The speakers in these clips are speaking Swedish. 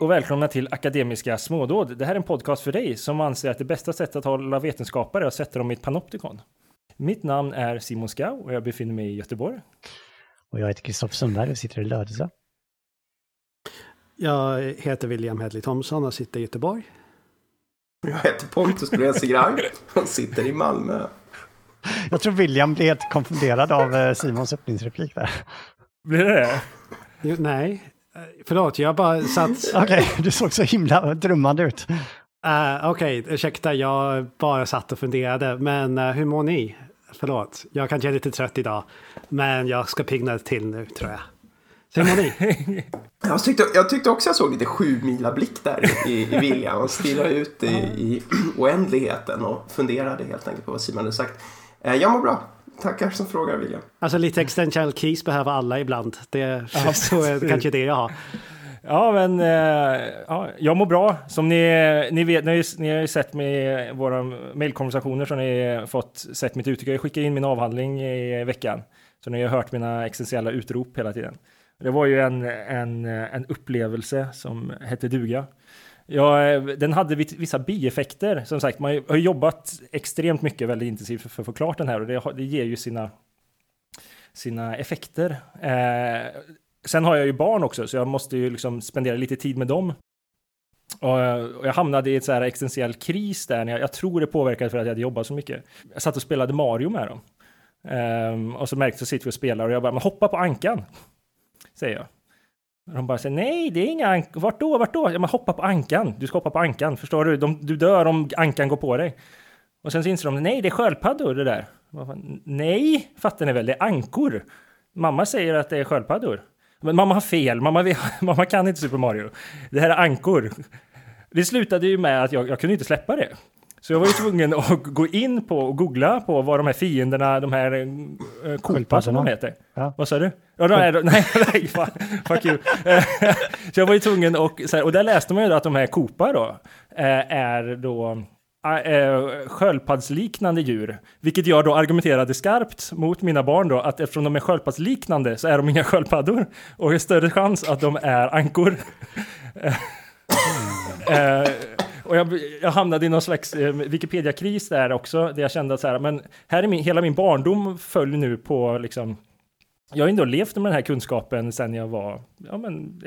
och välkomna till Akademiska smådåd. Det här är en podcast för dig som anser att det bästa sättet att hålla vetenskapare är att sätta dem i ett panoptikon. Mitt namn är Simon Skau och jag befinner mig i Göteborg. Och jag heter Kristoffer Sundberg och sitter i Lödöse. Jag heter William Hedley Thomsson och sitter i Göteborg. Jag heter Pontus Bresegrang och sitter i Malmö. Jag tror William blev helt konfunderad av eh, Simons öppningsreplik där. Blir det det? Jo, nej, förlåt, jag bara satt... Okej, okay, du såg så himla drömmande ut. Uh, Okej, okay, ursäkta, jag bara satt och funderade. Men uh, hur mår ni? Förlåt, jag kanske är lite trött idag. Men jag ska pigna till nu, tror jag. Så hur mår ni? jag, tyckte, jag tyckte också jag såg lite sju mila blick där i, i William. Han stirrade ut i, i oändligheten och funderade helt enkelt på vad Simon hade sagt. Uh, jag mår bra. Tackar som frågar William. Alltså lite existential keys behöver alla ibland. Det är så är kanske det jag har. Ja, men eh, ja, jag mår bra. Som ni, ni vet, ni, har ju, ni har ju sett med våra mejlkonversationer så har ni fått sett mitt uttryck. Jag skickade in min avhandling i veckan. Så ni har hört mina existentiella utrop hela tiden. Det var ju en, en, en upplevelse som hette duga. Ja, eh, den hade vissa bieffekter. Som sagt, man har jobbat extremt mycket, väldigt intensivt för, att få klart den här och det, det ger ju sina, sina effekter. Eh, sen har jag ju barn också, så jag måste ju liksom spendera lite tid med dem. Och, jag hamnade i ett så här existentiell kris där, när jag, jag, tror det påverkade för att jag hade jobbat så mycket. Jag satt och spelade Mario med dem. Um, och så märkte jag att sitter vi och spelar och jag bara, men hoppa på ankan, säger jag. De bara säger nej, det är inga ankor. Vart då? Vart då? Ja, men hoppa på ankan. Du ska hoppa på ankan. Förstår du? De, du dör om ankan går på dig. Och sen så inser de, nej, det är sköldpaddor det där. Nej, fattar ni väl? Det är ankor. Mamma säger att det är sköldpaddor. Men mamma har fel. Mamma, mamma kan inte Super Mario. Det här är ankor. Det slutade ju med att jag, jag kunde inte släppa det. Så jag var ju tvungen att gå in på och googla på vad de här fienderna, de här äh, Koopa som de heter. Ja. Vad sa du? Ja, de är, nej, nej, fan, fuck you. så jag var ju tvungen och, så här, och där läste man ju att de här Koopa då äh, är då äh, sköldpaddsliknande djur. Vilket jag då argumenterade skarpt mot mina barn då, att eftersom de är sköldpaddsliknande så är de inga sköldpaddor. Och är större chans att de är ankor. Mm. Och jag, jag hamnade i någon slags eh, Wikipedia-kris där också, där jag kände att så här, men här är min, hela min barndom följer nu på liksom jag har ändå levt med den här kunskapen sedan jag var, ja men,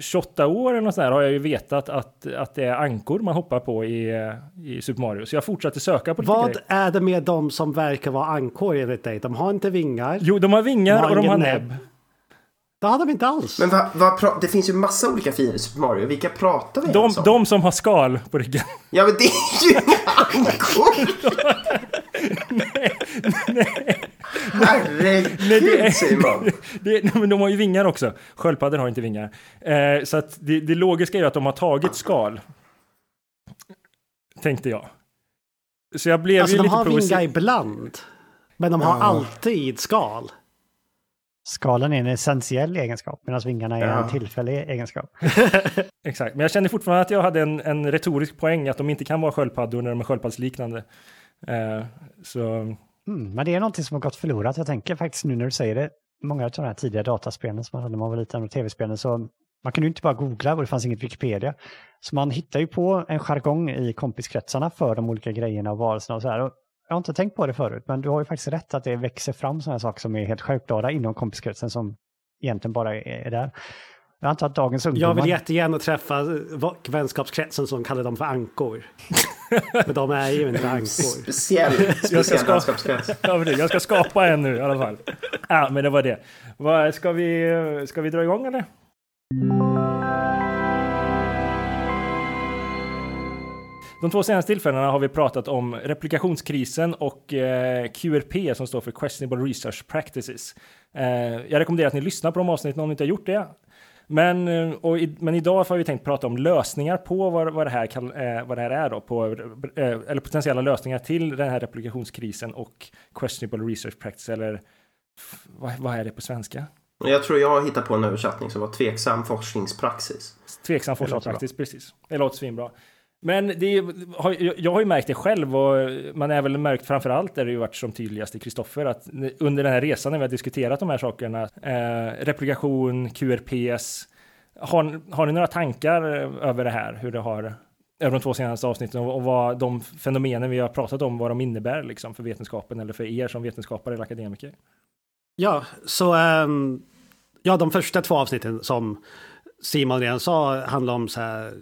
28 år eller något sånt där, har jag ju vetat att, att det är ankor man hoppar på i, i Super Mario. Så jag fortsatte söka på Vad grejer. är det med de som verkar vara ankor enligt dig? De har inte vingar. Jo, de har vingar de har och de har näbb. näbb. Det hade de inte alls. Men va, va, det finns ju massa olika fiender i Super Mario. Vilka pratar vi de, om? De som har skal på ryggen. Ja, men det är ju ankor! nej, nej. Herregud nej, det är, Simon! Det, men de har ju vingar också. Sköldpaddor har inte vingar. Eh, så att det, det logiska är ju att de har tagit skal. Tänkte jag. Så jag blev alltså, ju de lite har vingar ibland. Men de har ja. alltid skal. Skalen är en essentiell egenskap medan vingarna är ja. en tillfällig egenskap. Exakt, men jag känner fortfarande att jag hade en, en retorisk poäng att de inte kan vara sköldpaddor när de är sköldpaddsliknande. Uh, så... Mm, men det är någonting som har gått förlorat. Jag tänker faktiskt nu när du säger det, många av de här tidiga dataspelen som man hade när man var liten och tv-spelen så man kunde ju inte bara googla och det fanns inget Wikipedia. Så man hittar ju på en jargong i kompiskretsarna för de olika grejerna och varelserna och så här. Och jag har inte tänkt på det förut, men du har ju faktiskt rätt att det växer fram sådana saker som är helt självklara inom kompiskretsen som egentligen bara är där. Jag antar att dagens ungdomar... Jag vill jättegärna träffa vänskapskretsen som kallar dem för ankor. Men de är ju inte ankor. Speciell, speciell vänskapskrets. Ja, jag ska skapa en nu i alla fall. Ja, men det var det. Ska vi, ska vi dra igång eller? De två senaste tillfällena har vi pratat om replikationskrisen och eh, QRP som står för Questionable Research Practices. Eh, jag rekommenderar att ni lyssnar på de avsnitten om ni inte har gjort det. Men, eh, och, men idag har vi tänkt prata om lösningar på vad, vad, det, här kan, eh, vad det här är då, på, eller potentiella lösningar till den här replikationskrisen och Questionable Research Practice, eller vad, vad är det på svenska? Jag tror jag hittar på en översättning som var tveksam forskningspraxis. Tveksam forskningspraxis, precis. Det låter svinbra. Men det är, jag har ju märkt det själv och man är väl märkt framför allt där det ju varit som tydligast i Kristoffer att under den här resan när vi har diskuterat de här sakerna, eh, replikation, QRPS, har, har ni några tankar eh, över det här, hur det har över de två senaste avsnitten och, och vad de fenomenen vi har pratat om, vad de innebär liksom för vetenskapen eller för er som vetenskapare eller akademiker? Ja, så um, ja, de första två avsnitten som Simon redan sa handlar om så här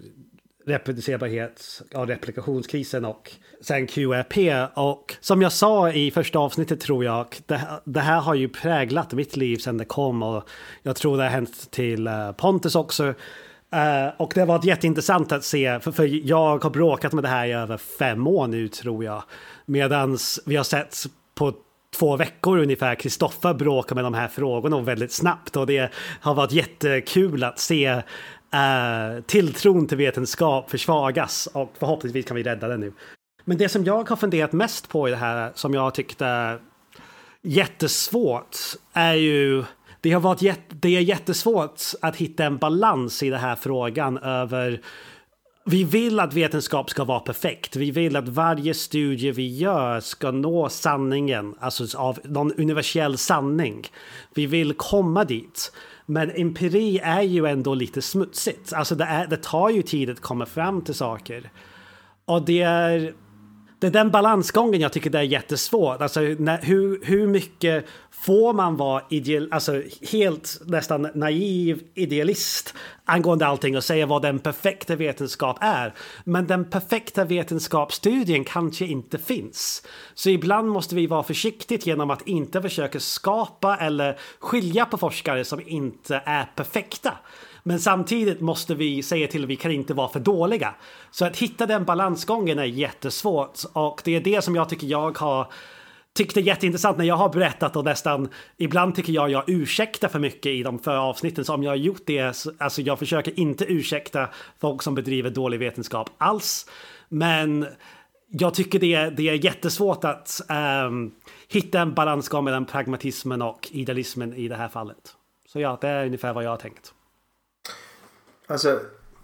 reproducerbarhet Ja, replikationskrisen och sen QRP. Och som jag sa i första avsnittet tror jag, det, det, här har ju präglat mitt liv sedan det kom och jag tror det har hänt till eh, Pontus också. Uh, och det har varit jätteintressant att se, för, för jag har bråkat med det här i över fem år nu tror jag. Medan vi har sett på två veckor ungefär Kristoffer bråka med de här frågorna och väldigt snabbt och det har varit jättekul att se uh, tilltron till vetenskap försvagas och förhoppningsvis kan vi rädda den nu. Men det som jag har funderat mest på i det här som jag tyckte jättesvårt är ju det har varit jätt, det är jättesvårt att hitta en balans i den här frågan över vi vill att vetenskap ska vara perfekt. Vi vill att varje studie vi gör ska nå sanningen, alltså av någon universell sanning. Vi vill komma dit. Men empiri är ju ändå lite smutsigt. Alltså det, är, det tar ju tid att komma fram till saker. Och det är det är den balansgången jag tycker det är jättesvårt. Alltså när, hur, hur mycket får man vara ideal, alltså helt nästan naiv idealist angående allting och säga vad den perfekta vetenskap är. Men den perfekta vetenskapsstudien kanske inte finns. Så ibland måste vi vara försiktigt genom att inte försöka skapa eller skilja på forskare som inte är perfekta. Men samtidigt måste vi säga till att vi kan inte vara för dåliga. Så att hitta den balansgången är jättesvårt och det är det som jag tycker jag har tyckte jätteintressant när jag har berättat och nästan ibland tycker jag jag ursäktar för mycket i de förra avsnitten. Så om jag har gjort det, alltså jag försöker inte ursäkta folk som bedriver dålig vetenskap alls. Men jag tycker det är, det är jättesvårt att um, hitta en balansgång mellan pragmatismen och idealismen i det här fallet. Så ja, det är ungefär vad jag har tänkt. Alltså,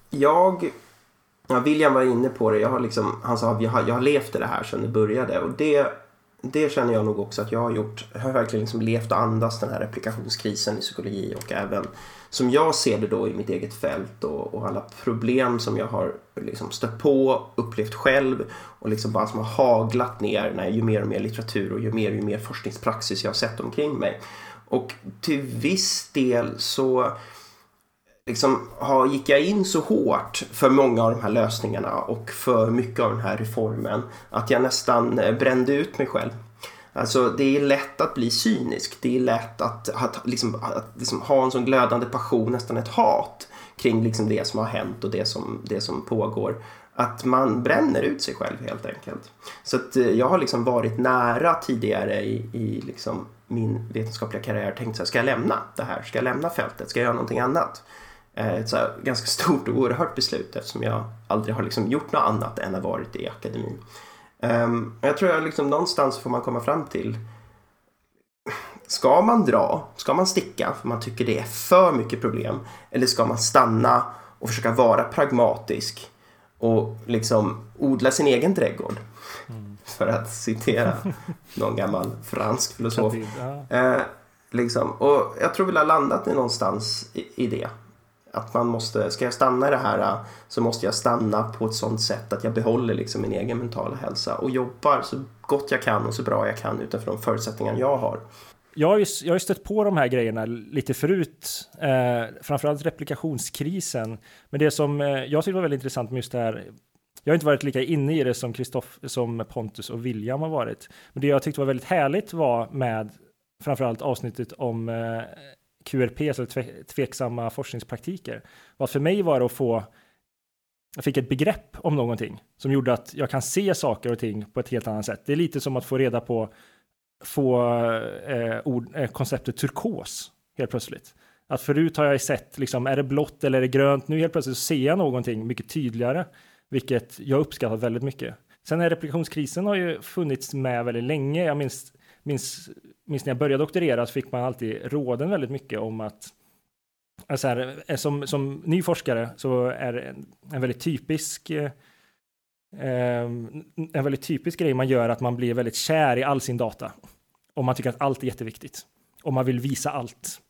jag... Ja, William var inne på det. Jag har liksom, han sa att jag har, jag har levt i det här sedan det började. Och det, det känner jag nog också att jag har gjort. Jag har verkligen liksom levt och andats den här replikationskrisen i psykologi och även som jag ser det då i mitt eget fält och, och alla problem som jag har liksom stött på, upplevt själv och liksom bara som har haglat ner när ju mer och mer litteratur och ju mer och ju mer forskningspraxis jag har sett omkring mig. Och till viss del så liksom, gick jag in så hårt för många av de här lösningarna och för mycket av den här reformen att jag nästan eh, brände ut mig själv. Alltså det är lätt att bli cynisk. Det är lätt att, att, liksom, att liksom, ha en sån glödande passion, nästan ett hat kring liksom, det som har hänt och det som, det som pågår. Att man bränner ut sig själv helt enkelt. Så att eh, jag har liksom varit nära tidigare i, i liksom min vetenskapliga karriär tänkt så här, ska jag lämna det här? Ska jag lämna fältet? Ska jag göra någonting annat? Eh, ett så ganska stort och oerhört beslut eftersom jag aldrig har liksom gjort något annat än att ha varit i akademin. Um, jag tror att liksom någonstans får man komma fram till Ska man dra? Ska man sticka för man tycker det är för mycket problem? Eller ska man stanna och försöka vara pragmatisk och liksom odla sin egen trädgård? Mm. För att citera någon gammal fransk filosof. Eh, liksom. Och jag tror vi har landat någonstans i, i det. Att man måste, ska jag stanna i det här äh, så måste jag stanna på ett sånt sätt att jag behåller liksom min egen mentala hälsa och jobbar så gott jag kan och så bra jag kan utifrån de förutsättningar jag har. Jag har, ju, jag har stött på de här grejerna lite förut, eh, framförallt replikationskrisen. Men det som eh, jag tyckte var väldigt intressant med just det här, jag har inte varit lika inne i det som, som Pontus och William har varit. Men det jag tyckte var väldigt härligt var med framförallt avsnittet om eh, QRP, QRP, tve, tveksamma forskningspraktiker. Vad för mig var det att få jag fick ett begrepp om någonting som gjorde att jag kan se saker och ting på ett helt annat sätt. Det är lite som att få reda på få eh, ord, eh, konceptet turkos helt plötsligt. Att förut har jag sett, liksom, är det blått eller är det grönt? Nu helt plötsligt ser jag någonting mycket tydligare, vilket jag uppskattar väldigt mycket. Sen är replikationskrisen har ju funnits med väldigt länge. Jag minns, minns minns när jag började doktorera så fick man alltid råden väldigt mycket om att alltså här, eh, som, som ny forskare så är det en, en väldigt typisk eh, ehm, en väldigt typisk grej man gör att man blir väldigt kär i all sin data. Och man tycker att allt är jätteviktigt. Och man vill visa allt.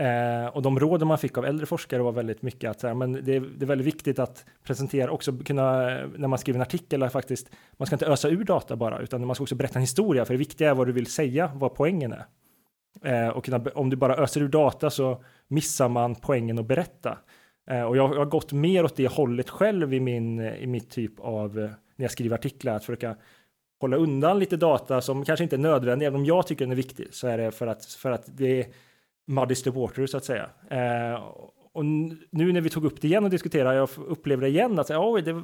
Eh, och de råden man fick av äldre forskare var väldigt mycket att men det, är, det är väldigt viktigt att presentera, också kunna, när man skriver en artikel, att faktiskt, man ska inte ösa ur data bara, utan man ska också berätta en historia, för det viktiga är vad du vill säga, vad poängen är. Eh, och kunna, om du bara öser ur data så missar man poängen att berätta. Eh, och jag, jag, har gått mer åt det hållet själv i min, i mitt typ av, eh, när jag skriver artiklar, att försöka hålla undan lite data som kanske inte är nödvändig, även om jag tycker den är viktig, så är det för att, för att det är muddies the water så att säga. Eh, och nu när vi tog upp det igen och diskuterade, jag upplever det igen att oh, det,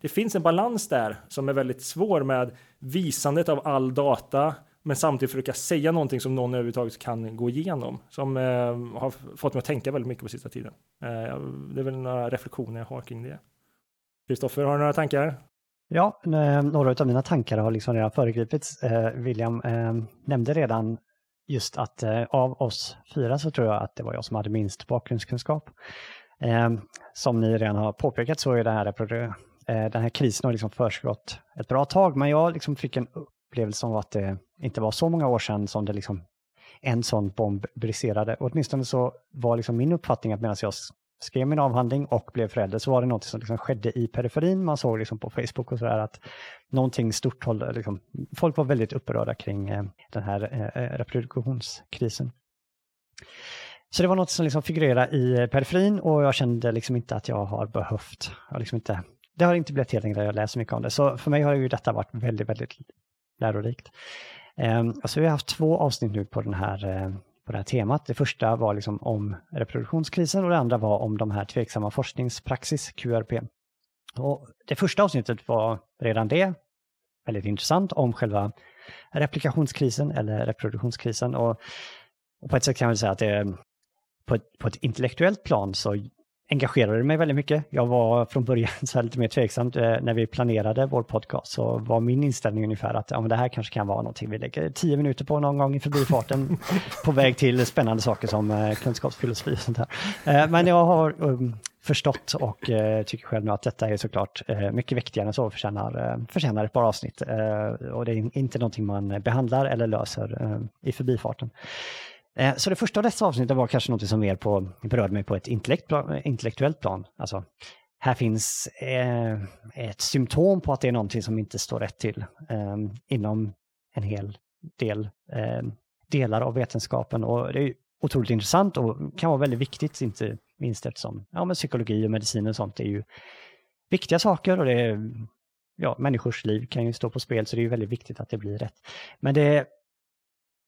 det finns en balans där som är väldigt svår med visandet av all data, men samtidigt försöka säga någonting som någon överhuvudtaget kan gå igenom, som eh, har fått mig att tänka väldigt mycket på sista tiden. Eh, det är väl några reflektioner jag har kring det. Kristoffer, har du några tankar? Ja, eh, några av mina tankar har liksom redan föregripits. Eh, William eh, nämnde redan just att eh, av oss fyra så tror jag att det var jag som hade minst bakgrundskunskap. Eh, som ni redan har påpekat så är det här, eh, den här krisen har liksom försiggått ett bra tag, men jag liksom fick en upplevelse av att det inte var så många år sedan som det liksom en sån bomb briserade. Åtminstone så var liksom min uppfattning att medan jag skrev min avhandling och blev förälder så var det något som liksom skedde i periferin. Man såg liksom på Facebook och sådär att någonting stort håller, liksom, folk var väldigt upprörda kring eh, den här eh, eh, reproduktionskrisen. Så det var något som liksom figurerade i periferin och jag kände liksom inte att jag har behövt, jag liksom inte, det har inte blivit helt enkelt att jag läser mycket om det. Så för mig har ju detta varit väldigt, väldigt lärorikt. Eh, alltså vi har haft två avsnitt nu på den här eh, på det här temat. Det första var liksom om reproduktionskrisen och det andra var om de här tveksamma forskningspraxis, QRP. Och det första avsnittet var redan det väldigt intressant om själva replikationskrisen eller reproduktionskrisen. Och, och på ett sätt kan man säga att det på ett, på ett intellektuellt plan så engagerade mig väldigt mycket. Jag var från början så lite mer tveksam eh, när vi planerade vår podcast så var min inställning ungefär att ja, men det här kanske kan vara någonting vi lägger tio minuter på någon gång i förbifarten på väg till spännande saker som eh, kunskapsfilosofi och sånt här. Eh, men jag har um, förstått och tycker själv nu att detta är såklart mycket viktigare än så och förtjänar, förtjänar ett par avsnitt. och det är inte någonting man behandlar eller löser i förbifarten. Eh, så det första av dessa avsnitt var kanske något som mer på, berörde mig på ett eh, intellektuellt plan. Alltså, här finns eh, ett symptom på att det är någonting som inte står rätt till eh, inom en hel del eh, delar av vetenskapen. Och det är otroligt intressant och kan vara väldigt viktigt, inte minst eftersom ja, men psykologi och medicin och sånt är ju viktiga saker och det är, ja, människors liv kan ju stå på spel så det är väldigt viktigt att det blir rätt. Men det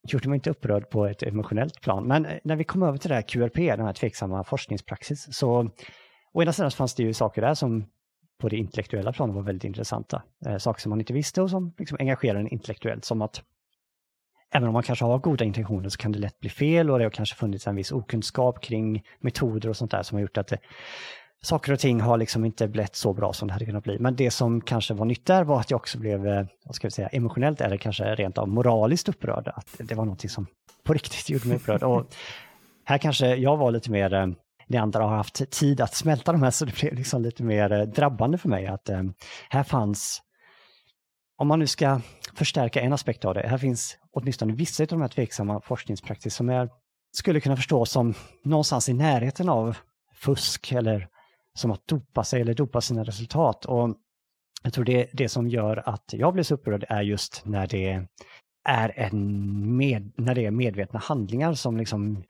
gjorde mig inte upprörd på ett emotionellt plan. Men eh, när vi kom över till det här QRP, den här tveksamma forskningspraxis, så å ena sidan fanns det ju saker där som på det intellektuella planet var väldigt intressanta. Eh, saker som man inte visste och som liksom engagerar en intellektuellt. Som att även om man kanske har goda intentioner så kan det lätt bli fel och det har kanske funnits en viss okunskap kring metoder och sånt där som har gjort att det saker och ting har liksom inte blivit så bra som det hade kunnat bli. Men det som kanske var nytt där var att jag också blev, eh, vad ska vi säga, emotionellt eller kanske rent av moraliskt upprörd. Att det var någonting som på riktigt gjorde mig upprörd. Och här kanske jag var lite mer, eh, ni andra har haft tid att smälta de här så det blev liksom lite mer eh, drabbande för mig. Att här fanns, om man nu ska förstärka en aspekt av det, här finns åtminstone vissa av de här tveksamma forskningspraxis som jag skulle kunna förstå som någonstans i närheten av fusk eller som att dopa sig eller dopa sina resultat. Och jag tror det, det som gör att jag blir så upprörd är just när det är, en med, när det är medvetna handlingar som liksom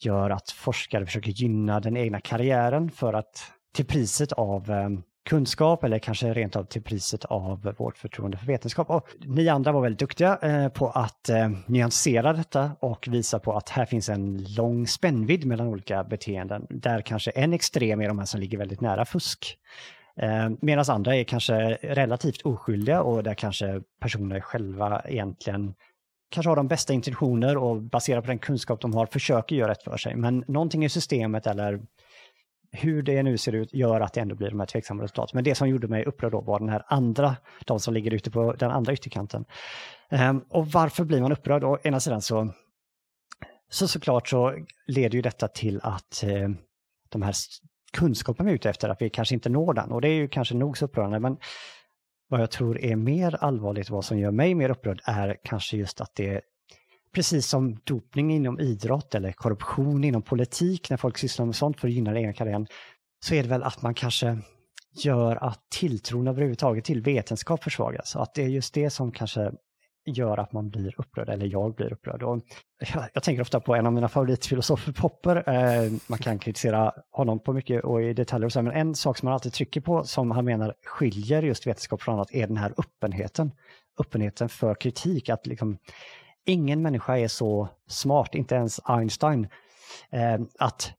gör att forskare försöker gynna den egna karriären för att till priset av eh, kunskap eller kanske rent av till priset av vårt förtroende för vetenskap. Och ni andra var väldigt duktiga eh, på att eh, nyansera detta och visa på att här finns en lång spännvidd mellan olika beteenden där kanske en extrem är de här som ligger väldigt nära fusk. Eh, Medan andra är kanske relativt oskyldiga och där kanske personer själva egentligen kanske har de bästa intentioner och baserat på den kunskap de har försöker göra rätt för sig. Men någonting i systemet eller hur det nu ser ut gör att det ändå blir de här tveksamma resultaten. Men det som gjorde mig upprörd då var den här andra, de som ligger ute på den andra ytterkanten. Ehm, och varför blir man upprörd? Å ena sidan så, så såklart så leder ju detta till att eh, de här kunskapen vi är ute efter, att vi kanske inte når den. Och det är ju kanske nog så upprörande. Men vad jag tror är mer allvarligt, vad som gör mig mer upprörd, är kanske just att det precis som dopning inom idrott eller korruption inom politik, när folk sysslar med sånt för att gynna den egna karriären, så är det väl att man kanske gör att tilltron överhuvudtaget till vetenskap försvagas. Och Att det är just det som kanske gör att man blir upprörd, eller jag blir upprörd. Och jag, jag tänker ofta på en av mina favoritfilosofer, Popper. Eh, man kan kritisera honom på mycket och i detaljer, och så, men en sak som han alltid trycker på, som han menar skiljer just vetenskap från annat, är den här öppenheten. Öppenheten för kritik, att liksom, ingen människa är så smart, inte ens Einstein, eh, att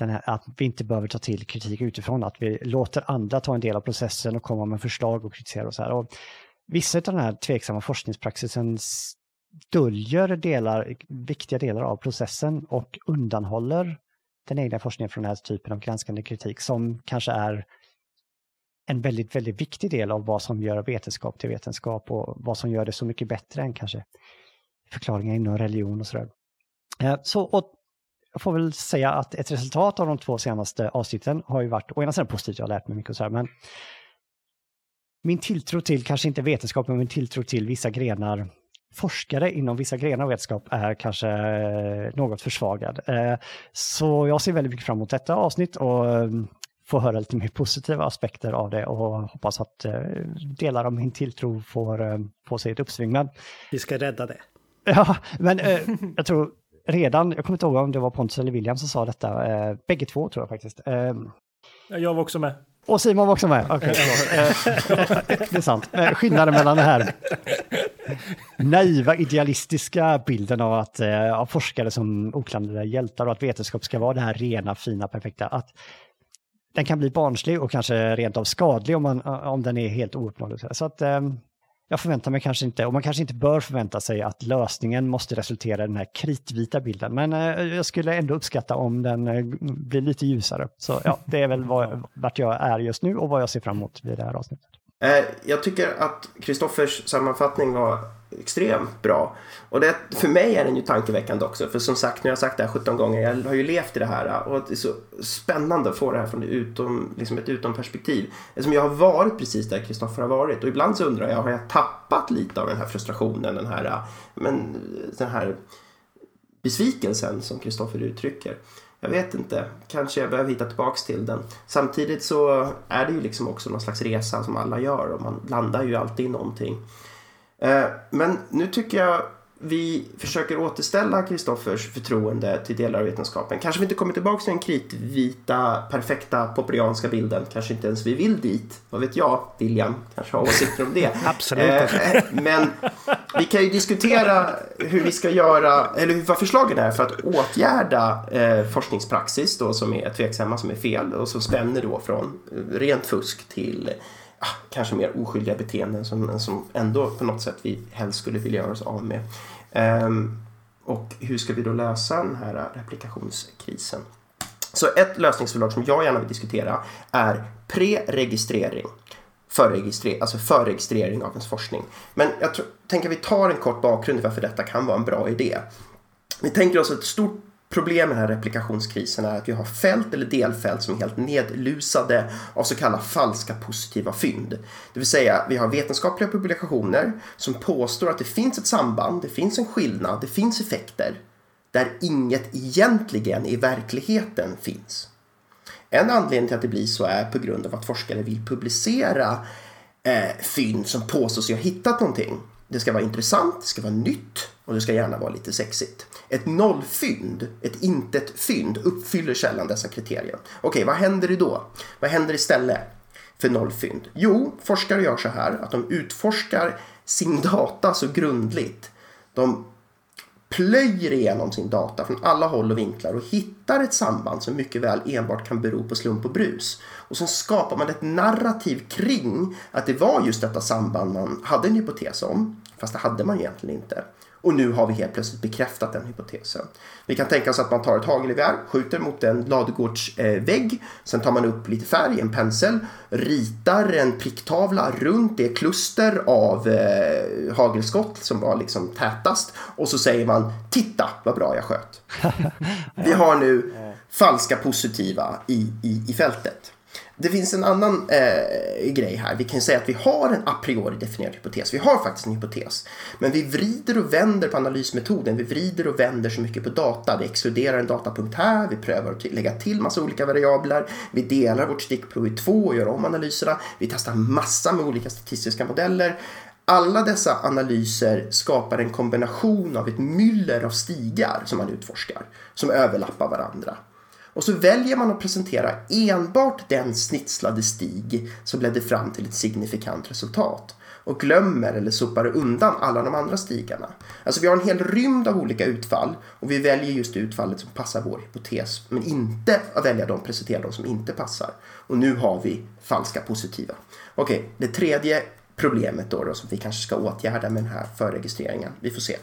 här, att vi inte behöver ta till kritik utifrån, att vi låter andra ta en del av processen och komma med förslag och kritisera och så här. Och vissa av den här tveksamma forskningspraxisen döljer delar, viktiga delar av processen och undanhåller den egna forskningen från den här typen av granskande kritik som kanske är en väldigt, väldigt viktig del av vad som gör vetenskap till vetenskap och vad som gör det så mycket bättre än kanske förklaringar inom religion och sådär. Eh, så och jag får väl säga att ett resultat av de två senaste avsnitten har ju varit, å ena sidan positivt, jag har lärt mig mycket och så här, men min tilltro till, kanske inte vetenskap, men min tilltro till vissa grenar, forskare inom vissa grenar av vetenskap är kanske eh, något försvagad. Eh, så jag ser väldigt mycket fram emot detta avsnitt och mm, får få höra lite mer positiva aspekter av det och hoppas att delar av min tilltro får, får sig ett uppsving. Men, Vi ska rädda det. Ja, men jag tror redan, jag kommer inte ihåg om det var Pontus eller William som sa detta, eh, bägge två tror jag faktiskt. Eh, jag var också med. Och Simon var också med? Okay, eh, det är sant. Eh, skillnaden mellan det här naiva, idealistiska bilden av att eh, av forskare som oklanderliga hjältar och att vetenskap ska vara det här rena, fina, perfekta. Att den kan bli barnslig och kanske rent av skadlig om, man, om den är helt ouppnåelig. Så att, jag förväntar mig kanske inte, och man kanske inte bör förvänta sig att lösningen måste resultera i den här kritvita bilden. Men eh, jag skulle ändå uppskatta om den eh, blir lite ljusare. Så ja, det är väl vad, vart jag är just nu och vad jag ser fram emot vid det här avsnittet. Eh, jag tycker att Kristoffers sammanfattning var extremt bra. Och det, för mig är den ju tankeväckande också. För som sagt, nu har jag sagt det här 17 gånger, jag har ju levt i det här. Eh, och det är så spännande att få det här från utom, liksom ett utomperspektiv. Eftersom jag har varit precis där Kristoffer har varit. Och ibland så undrar jag, har jag tappat lite av den här frustrationen? Den här, eh, men, den här besvikelsen som Kristoffer uttrycker. Jag vet inte, kanske jag behöver hitta tillbaks till den. Samtidigt så är det ju liksom också någon slags resa som alla gör och man landar ju alltid i någonting. Eh, men nu tycker jag vi försöker återställa Kristoffers förtroende till delar av vetenskapen. Kanske vi inte kommer tillbaka till den kritvita, perfekta, popperianska bilden. Kanske inte ens vi vill dit. Vad vet jag? William kanske har åsikter om det. Absolut. Eh, men vi kan ju diskutera hur vi ska göra, eller vad förslagen är för att åtgärda eh, forskningspraxis då som är tveksamma, som är fel och som spänner då från rent fusk till kanske mer oskyldiga beteenden som, som ändå på något sätt vi helst skulle vilja göra oss av med. Um, och hur ska vi då lösa den här replikationskrisen? Så ett lösningsförslag som jag gärna vill diskutera är preregistrering. Förregistrering, alltså förregistrering av ens forskning. Men jag tror, tänker vi tar en kort bakgrund varför detta kan vara en bra idé. Vi tänker oss ett stort Problemet med den här replikationskrisen är att vi har fält eller delfält som är helt nedlusade av så kallade falska positiva fynd. Det vill säga, vi har vetenskapliga publikationer som påstår att det finns ett samband, det finns en skillnad, det finns effekter där inget egentligen i verkligheten finns. En anledning till att det blir så är på grund av att forskare vill publicera eh, fynd som påstås ha hittat någonting. Det ska vara intressant, det ska vara nytt och det ska gärna vara lite sexigt. Ett nollfynd, ett intet fynd, uppfyller sällan dessa kriterier. Okej, vad händer då? Vad händer istället för nollfynd? Jo, forskare gör så här att de utforskar sin data så grundligt. De plöjer igenom sin data från alla håll och vinklar och hittar ett samband som mycket väl enbart kan bero på slump och brus. Och sen skapar man ett narrativ kring att det var just detta samband man hade en hypotes om, fast det hade man egentligen inte. Och nu har vi helt plötsligt bekräftat den hypotesen. Vi kan tänka oss att man tar ett hagelgevär, skjuter mot en ladugårdsvägg. Sen tar man upp lite färg, en pensel, ritar en pricktavla runt det kluster av eh, hagelskott som var liksom tätast. Och så säger man “Titta vad bra jag sköt”. Vi har nu falska positiva i, i, i fältet. Det finns en annan eh, grej här. Vi kan säga att vi har en a priori definierad hypotes. Vi har faktiskt en hypotes. Men vi vrider och vänder på analysmetoden. Vi vrider och vänder så mycket på data. Vi exkluderar en datapunkt här. Vi prövar att lägga till massa olika variabler. Vi delar vårt stickprov i två och gör om analyserna. Vi testar massa med olika statistiska modeller. Alla dessa analyser skapar en kombination av ett myller av stigar som man utforskar, som överlappar varandra. Och så väljer man att presentera enbart den snitslade stig som ledde fram till ett signifikant resultat och glömmer eller sopar undan alla de andra stigarna. Alltså vi har en hel rymd av olika utfall och vi väljer just utfallet som passar vår hypotes men inte att välja de presentera de som inte passar. Och nu har vi falska positiva. Okej, det tredje problemet då, då som vi kanske ska åtgärda med den här förregistreringen. Vi får se.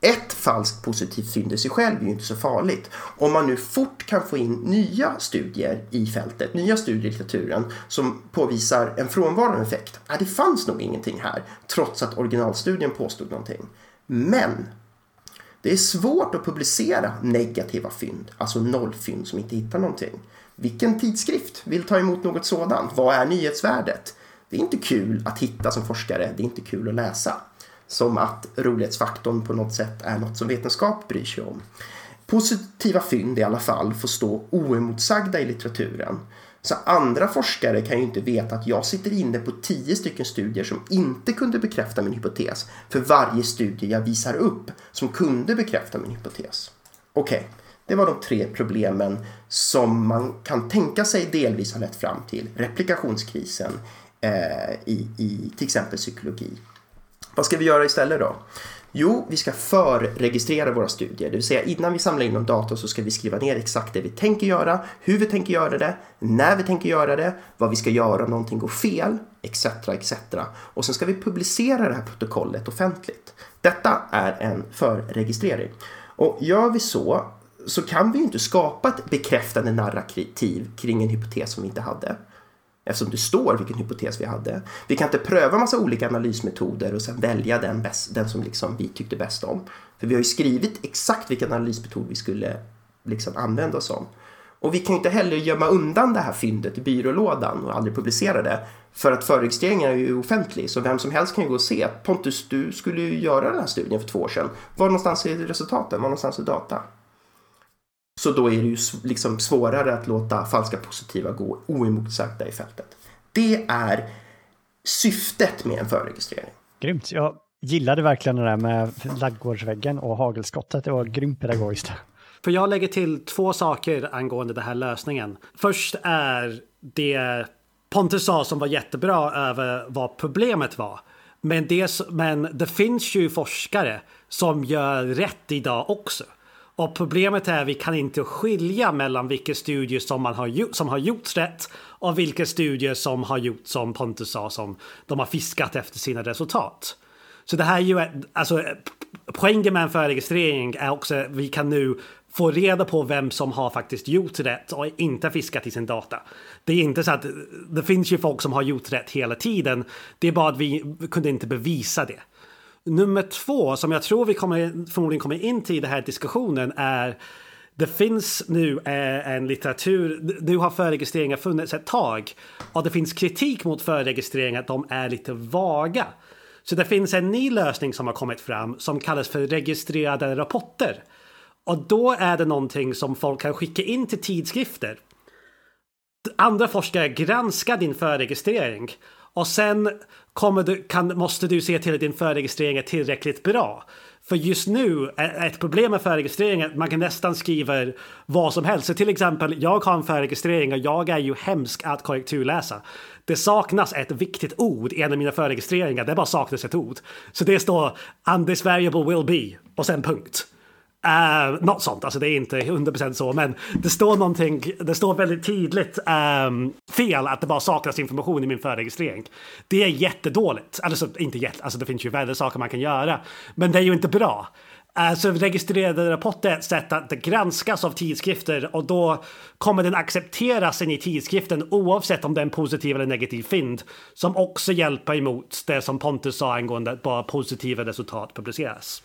Ett falskt positivt fynd i sig själv är ju inte så farligt. Om man nu fort kan få in nya studier i fältet, nya studier i litteraturen som påvisar en frånvarande effekt. Ja, det fanns nog ingenting här, trots att originalstudien påstod någonting. Men det är svårt att publicera negativa fynd, alltså nollfynd som inte hittar någonting. Vilken tidskrift vill ta emot något sådant? Vad är nyhetsvärdet? Det är inte kul att hitta som forskare, det är inte kul att läsa. Som att rolighetsfaktorn på något sätt är något som vetenskap bryr sig om. Positiva fynd i alla fall får stå oemotsagda i litteraturen. Så andra forskare kan ju inte veta att jag sitter inne på tio stycken studier som inte kunde bekräfta min hypotes för varje studie jag visar upp som kunde bekräfta min hypotes. Okej, okay. det var de tre problemen som man kan tänka sig delvis har lett fram till replikationskrisen eh, i, i till exempel psykologi. Vad ska vi göra istället då? Jo, vi ska förregistrera våra studier, det vill säga innan vi samlar in de data så ska vi skriva ner exakt det vi tänker göra, hur vi tänker göra det, när vi tänker göra det, vad vi ska göra om någonting går fel, etc. etc. Och sen ska vi publicera det här protokollet offentligt. Detta är en förregistrering. Och gör vi så så kan vi ju inte skapa ett bekräftande narrativ kring en hypotes som vi inte hade. Eftersom det står vilken hypotes vi hade. Vi kan inte pröva massa olika analysmetoder och sen välja den, bäst, den som liksom vi tyckte bäst om. För vi har ju skrivit exakt vilken analysmetod vi skulle liksom använda oss av. Och vi kan ju inte heller gömma undan det här fyndet i byrålådan och aldrig publicera det. För att förregistreringen är ju offentlig, så vem som helst kan ju gå och se. Pontus, du skulle ju göra den här studien för två år sedan. Var någonstans är resultaten? Var någonstans är data? Så då är det ju liksom svårare att låta falska positiva gå oemotsagda i fältet. Det är syftet med en förregistrering. Grymt. Jag gillade verkligen det där med laggårdsväggen och hagelskottet. Det var grymt pedagogiskt. För jag lägger till två saker angående den här lösningen. Först är det Pontus sa som var jättebra över vad problemet var. Men det, men det finns ju forskare som gör rätt idag också. Och problemet är att vi kan inte skilja mellan vilka studier som, man har, som har gjorts rätt och vilka studier som har gjorts som Pontus sa som de har fiskat efter sina resultat. Så det här är ju, alltså poängen med en förregistrering är också att vi kan nu få reda på vem som har faktiskt gjort rätt och inte fiskat i sin data. Det är inte så att det finns ju folk som har gjort rätt hela tiden. Det är bara att vi kunde inte bevisa det. Nummer två, som jag tror vi kommer, förmodligen kommer in till i den här diskussionen, är det finns nu eh, en litteratur, nu har förregistreringar funnits ett tag och det finns kritik mot förregistreringar att de är lite vaga. Så det finns en ny lösning som har kommit fram som kallas för registrerade rapporter. Och då är det någonting som folk kan skicka in till tidskrifter. Andra forskare granskar din förregistrering och sen kommer du, kan, måste du se till att din förregistrering är tillräckligt bra. För just nu är ett problem med förregistrering att man kan nästan skriva vad som helst. Så till exempel, jag har en förregistrering och jag är ju hemsk att korrekturläsa. Det saknas ett viktigt ord i en av mina förregistreringar. Det bara saknas ett ord. Så det står “Undis variable will be” och sen punkt. Uh, något sånt, alltså det är inte 100% så, men det står någonting, det står väldigt tydligt um, fel att det bara saknas information i min förregistrering. Det är jättedåligt, alltså inte jätte, alltså det finns ju värre saker man kan göra, men det är ju inte bra. Alltså registrerade rapporter är ett sätt att det granskas av tidskrifter och då kommer den accepteras in i tidskriften oavsett om det är en positiv eller negativ fynd. Som också hjälper emot det som Pontus sa angående att bara positiva resultat publiceras.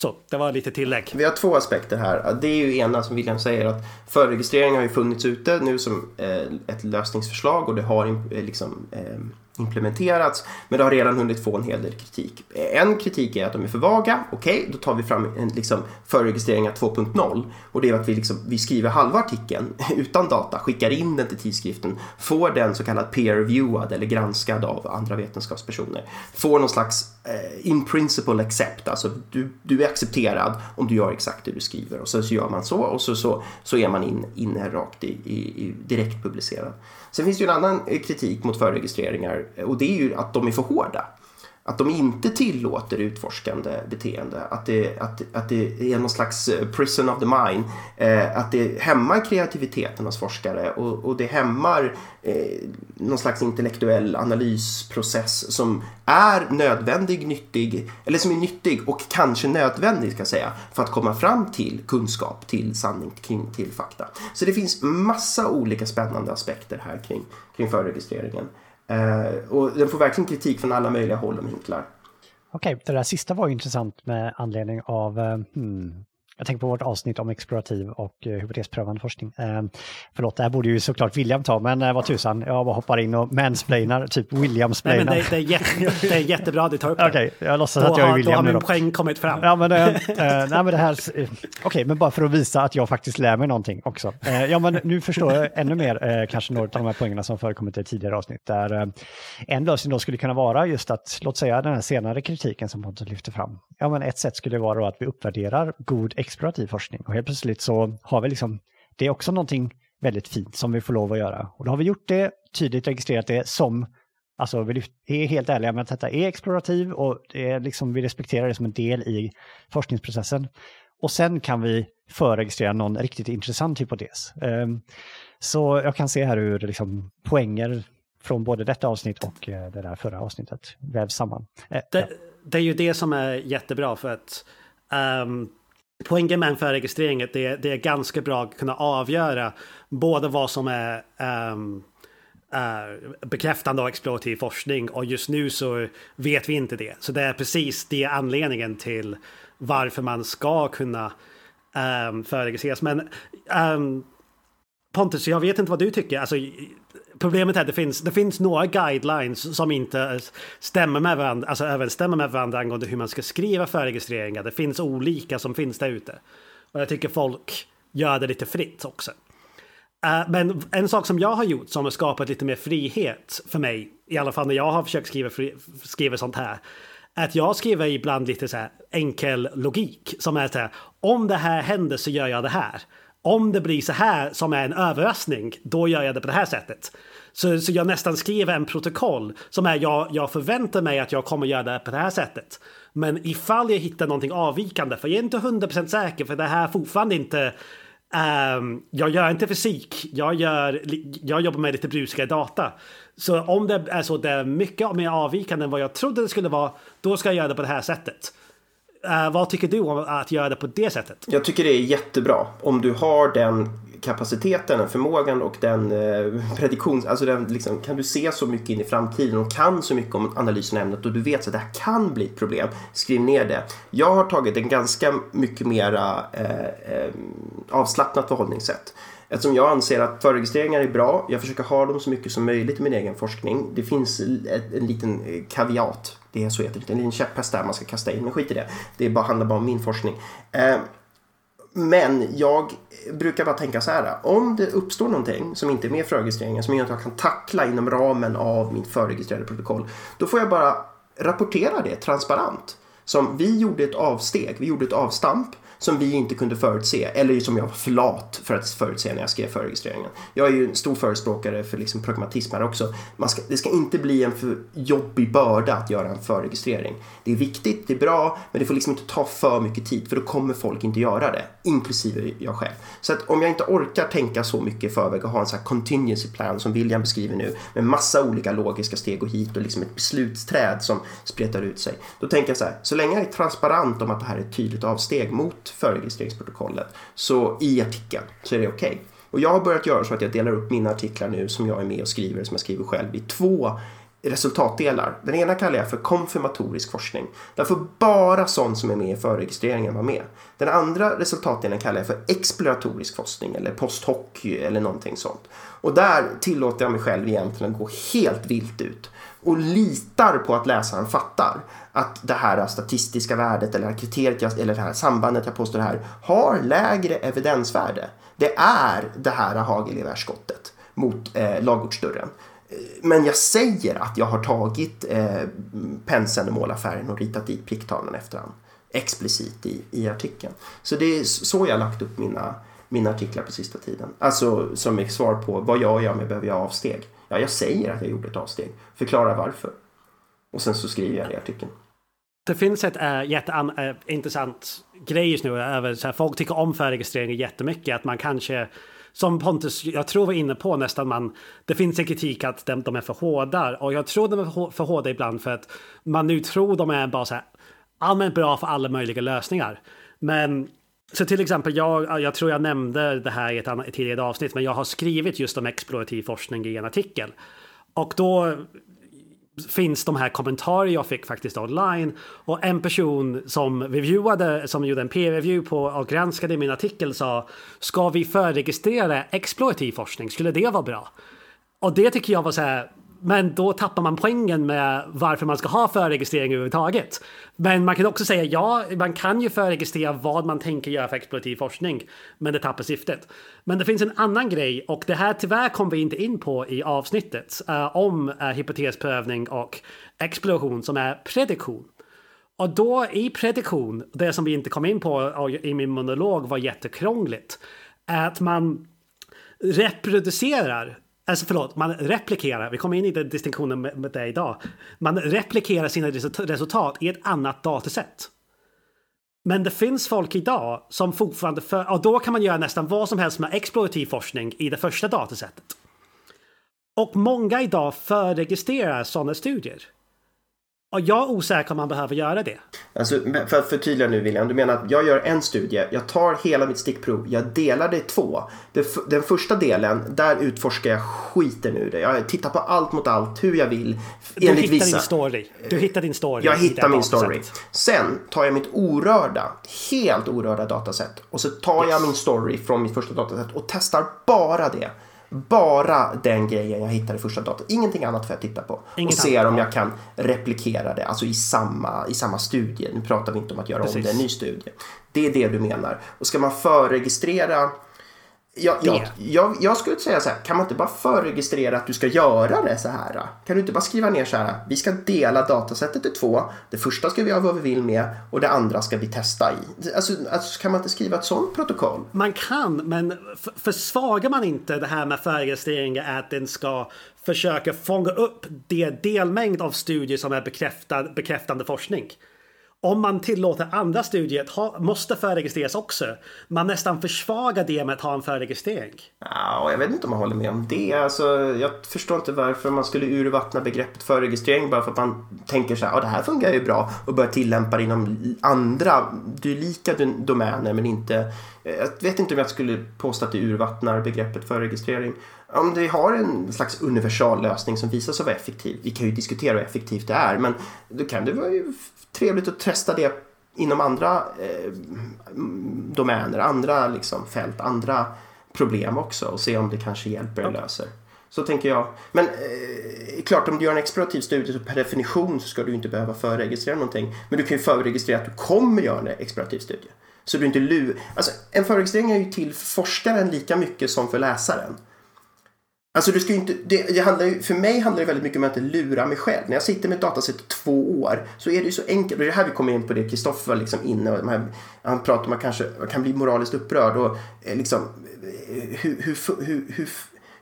Så det var lite tillägg. Vi har två aspekter här. Det är ju ena som William säger att förregistrering har ju funnits ute nu som eh, ett lösningsförslag och det har eh, liksom eh, implementerats. Men det har redan hunnit få en hel del kritik. En kritik är att de är för vaga. Okej, okay, då tar vi fram en liksom, förregistreringar 2.0 och det är att vi, liksom, vi skriver halva artikeln utan data, skickar in den till tidskriften, får den så kallad peer-reviewad eller granskad av andra vetenskapspersoner. Får någon slags eh, in principle accept, alltså du, du är accepterad om du gör exakt det du skriver och så, så gör man så och så, så, så är man in, inne rakt i, i, i direkt publicerad. Sen finns det ju en annan eh, kritik mot förregistreringar och det är ju att de är för hårda. Att de inte tillåter utforskande beteende. Att det, att, att det är någon slags eh, prison of the mind. Eh, att det hämmar kreativiteten hos forskare och, och det hämmar eh, någon slags intellektuell analysprocess som är nödvändig, nyttig, eller som är nyttig och kanske nödvändig ska jag säga, för att komma fram till kunskap, till sanning, kring, till fakta. Så det finns massa olika spännande aspekter här kring, kring förregistreringen. Eh, och den får verkligen kritik från alla möjliga håll och vinklar. Okej, okay, det där sista var intressant med anledning av eh, hmm, jag tänker på vårt avsnitt om explorativ och eh, hypotesprövande forskning. Eh, förlåt, det här borde ju såklart William ta, men eh, vad tusan, jag bara hoppar in och mansplainar, typ William-splainar. Nej, men det, det, är jätte, det är jättebra du tar upp det. Okej, okay, jag låtsas då att jag är William Då har min poäng kommit fram. Ja, men, eh, nej, men det här, eh, okej, okay, men bara för att visa att jag faktiskt lär mig någonting också. Eh, ja, men nu förstår jag ännu mer kanske några av de här poängerna som förekommit i tidigare avsnitt, där en lösning då skulle kunna vara just att, låt säga den här senare kritiken som Pontus lyfter fram. Ja, men ett sätt skulle vara då att vi uppvärderar god explorativ forskning och helt plötsligt så har vi liksom, det är också någonting väldigt fint som vi får lov att göra. Och då har vi gjort det, tydligt registrerat det som, alltså vi är helt ärliga med att detta är explorativ och det är liksom, vi respekterar det som en del i forskningsprocessen. Och sen kan vi förregistrera någon riktigt intressant hypotes. Ehm, så jag kan se här hur liksom poänger från både detta avsnitt och eh, det där förra avsnittet vävs samman. Eh, det, det, är ju det som är jättebra för att um, Poängen med en förregistrering är att det, det är ganska bra att kunna avgöra både vad som är um, uh, bekräftande och explorativ forskning och just nu så vet vi inte det. Så det är precis det anledningen till varför man ska kunna ehm, um, förregistreras. Men um, Pontus, jag vet inte vad du tycker. Alltså, problemet är att det finns, det finns några guidelines som inte stämmer med varandra, alltså överensstämmer med varandra angående hur man ska skriva förregistreringar. Det finns olika som finns där ute. Och jag tycker folk gör det lite fritt också. Uh, men en sak som jag har gjort som har skapat lite mer frihet för mig, i alla fall när jag har försökt skriva, fri, skriva sånt här, är att jag skriver ibland lite så här enkel logik som är så här, om det här händer så gör jag det här om det blir så här som är en överraskning, då gör jag det på det här sättet. Så, så jag nästan skriver en protokoll som är jag, jag förväntar mig att jag kommer göra det på det här sättet. Men ifall jag hittar någonting avvikande, för jag är inte 100% säker, för det här fortfarande inte Um, jag gör inte fysik, jag, gör, jag jobbar med lite brusiga data. Så om det är så att det är mycket mer avvikande än vad jag trodde det skulle vara, då ska jag göra det på det här sättet. Uh, vad tycker du om att göra det på det sättet? Jag tycker det är jättebra. Om du har den kapaciteten, den förmågan och den eh, prediktion, alltså den, liksom, kan du se så mycket in i framtiden och kan så mycket om analysen av ämnet och du vet att det här kan bli ett problem, skriv ner det. Jag har tagit en ganska mycket mera eh, eh, avslappnat förhållningssätt. Eftersom jag anser att förregistreringar är bra, jag försöker ha dem så mycket som möjligt i min egen forskning. Det finns en, liten eh, kaviat, det är så heter det, en liten käpphäst där man ska kasta in, men skit i det. Det bara, handlar bara om min forskning. Eh, men jag brukar bara tänka så här. Om det uppstår någonting som inte är med i förregistreringen som jag inte jag kan tackla inom ramen av mitt förregistrerade protokoll. Då får jag bara rapportera det transparent. Som vi gjorde ett avsteg, vi gjorde ett avstamp som vi inte kunde förutse eller som jag var för lat för att förutse när jag skrev förregistreringen. Jag är ju en stor förespråkare för liksom pragmatism här också. Man ska, det ska inte bli en för jobbig börda att göra en förregistrering. Det är viktigt, det är bra, men det får liksom inte ta för mycket tid för då kommer folk inte göra det, inklusive jag själv. Så att om jag inte orkar tänka så mycket i förväg och ha en sån här contingency plan som William beskriver nu med massa olika logiska steg och hit och liksom ett beslutsträd som spretar ut sig. Då tänker jag så här, så länge jag är transparent om att det här är ett tydligt avsteg mot förregistreringsprotokollet så i artikeln så är det okej. Okay. Och jag har börjat göra så att jag delar upp mina artiklar nu som jag är med och skriver, som jag skriver själv, i två resultatdelar. Den ena kallar jag för konfirmatorisk forskning. Där får bara sånt som är med i förregistreringen vara med. Den andra resultatdelen kallar jag för exploratorisk forskning eller post hoc eller någonting sånt. Och där tillåter jag mig själv egentligen att gå helt vilt ut och litar på att läsaren fattar att det här statistiska värdet eller kriteriet eller det här sambandet jag påstår här har lägre evidensvärde. Det är det här hagelgevärsskottet mot eh, lagortsdörren. Men jag säger att jag har tagit eh, penseln och målarfärgen och ritat dit pricktavlan efterhand. Explicit i, i artikeln. Så det är så jag har lagt upp mina, mina artiklar på sista tiden. Alltså som ett svar på vad gör jag med behöver jag avsteg? Ja, jag säger att jag gjorde ett avsteg. Förklara varför. Och sen så skriver jag det i artikeln. Det finns ett eh, äh, jätteintressant eh, äh, grej just nu över så här, folk tycker om förregistrering jättemycket. Att man kanske som Pontus, jag tror var inne på nästan man, det finns en kritik att de, de är för hårda och jag tror de är för hårda ibland för att man nu tror de är bara så här allmänt bra för alla möjliga lösningar. Men så till exempel, jag, jag tror jag nämnde det här i ett, annat, ett tidigare avsnitt, men jag har skrivit just om explorativ forskning i en artikel. Och då finns de här kommentarer jag fick faktiskt online och en person som reviewade, som gjorde en peer-review på och granskade min artikel sa Ska vi förregistrera explorativ forskning? Skulle det vara bra? Och det tycker jag var så här men då tappar man poängen med varför man ska ha förregistrering överhuvudtaget. Men man kan också säga ja, man kan ju förregistrera vad man tänker göra för explorativ forskning, men det tappar syftet. Men det finns en annan grej och det här tyvärr kom vi inte in på i avsnittet uh, om uh, hypotesprövning och exploration som är prediktion. Och då i prediktion, det som vi inte kom in på i min monolog var jättekrångligt, är att man reproducerar Alltså förlåt, man replikerar, vi kommer in i den distinktionen med, med det idag. Man replikerar sina resultat i ett annat datasätt. Men det finns folk idag som fortfarande för, och då kan man göra nästan vad som helst med explorativ forskning i det första datasättet. Och många idag förregistrerar sådana studier. Och jag är osäker om man behöver göra det. Alltså, för att förtydliga nu William, du menar att jag gör en studie, jag tar hela mitt stickprov, jag delar det i två. Den första delen, där utforskar jag skiten ur det. Jag tittar på allt mot allt, hur jag vill. Du hittar vissa. din story. Du hittar din story. Jag hittar min story. Sen tar jag mitt orörda, helt orörda dataset och så tar yes. jag min story från mitt första dataset och testar bara det. Bara den grejen jag hittar i första datorn. Ingenting annat får jag titta på. Inget och ser om jag kan replikera det, alltså i samma, i samma studie. Nu pratar vi inte om att göra Precis. om det en ny studie. Det är det du menar. Och ska man förregistrera jag, jag, jag, jag, skulle säga så här, kan man inte bara förregistrera att du ska göra det så här? Kan du inte bara skriva ner så här, vi ska dela datasättet i två. Det första ska vi göra vad vi vill med och det andra ska vi testa i. Alltså, alltså kan man inte skriva ett sånt protokoll? Man kan, men försvagar man inte det här med förregistrering att den ska försöka fånga upp det delmängd av studier som är bekräftad, bekräftande forskning? Om man tillåter andra studier ha, måste förregistreras också. Man nästan försvagar det med att ha en förregistrering. Ja, jag vet inte om man håller med om det. Alltså, jag förstår inte varför man skulle urvattna begreppet förregistrering bara för att man tänker så här, ja det här fungerar ju bra och börjar tillämpa det inom andra dylika domäner men inte jag vet inte om jag skulle påstå att det urvattnar begreppet förregistrering. Om det har en slags universal lösning som visar sig vara effektiv, vi kan ju diskutera hur effektivt det är, men då kan det vara trevligt att testa det inom andra eh, domäner, andra liksom, fält, andra problem också och se om det kanske hjälper eller löser. Så tänker jag. Men eh, klart, om du gör en explorativ studie så per definition så ska du inte behöva förregistrera någonting. Men du kan ju förregistrera att du kommer göra en explorativ studie. Så du inte lurar. Alltså, en förregistrering är ju till för forskaren lika mycket som för läsaren. Alltså du ska inte, det, det handlar ju, för mig handlar det väldigt mycket om att inte lura mig själv. När jag sitter med ett dataset i två år så är det ju så enkelt. Och det är här vi kommer in på det Kristoffer liksom inne och här, han pratar om att man kanske kan bli moraliskt upprörd och eh, liksom hur, hur, hur, hur,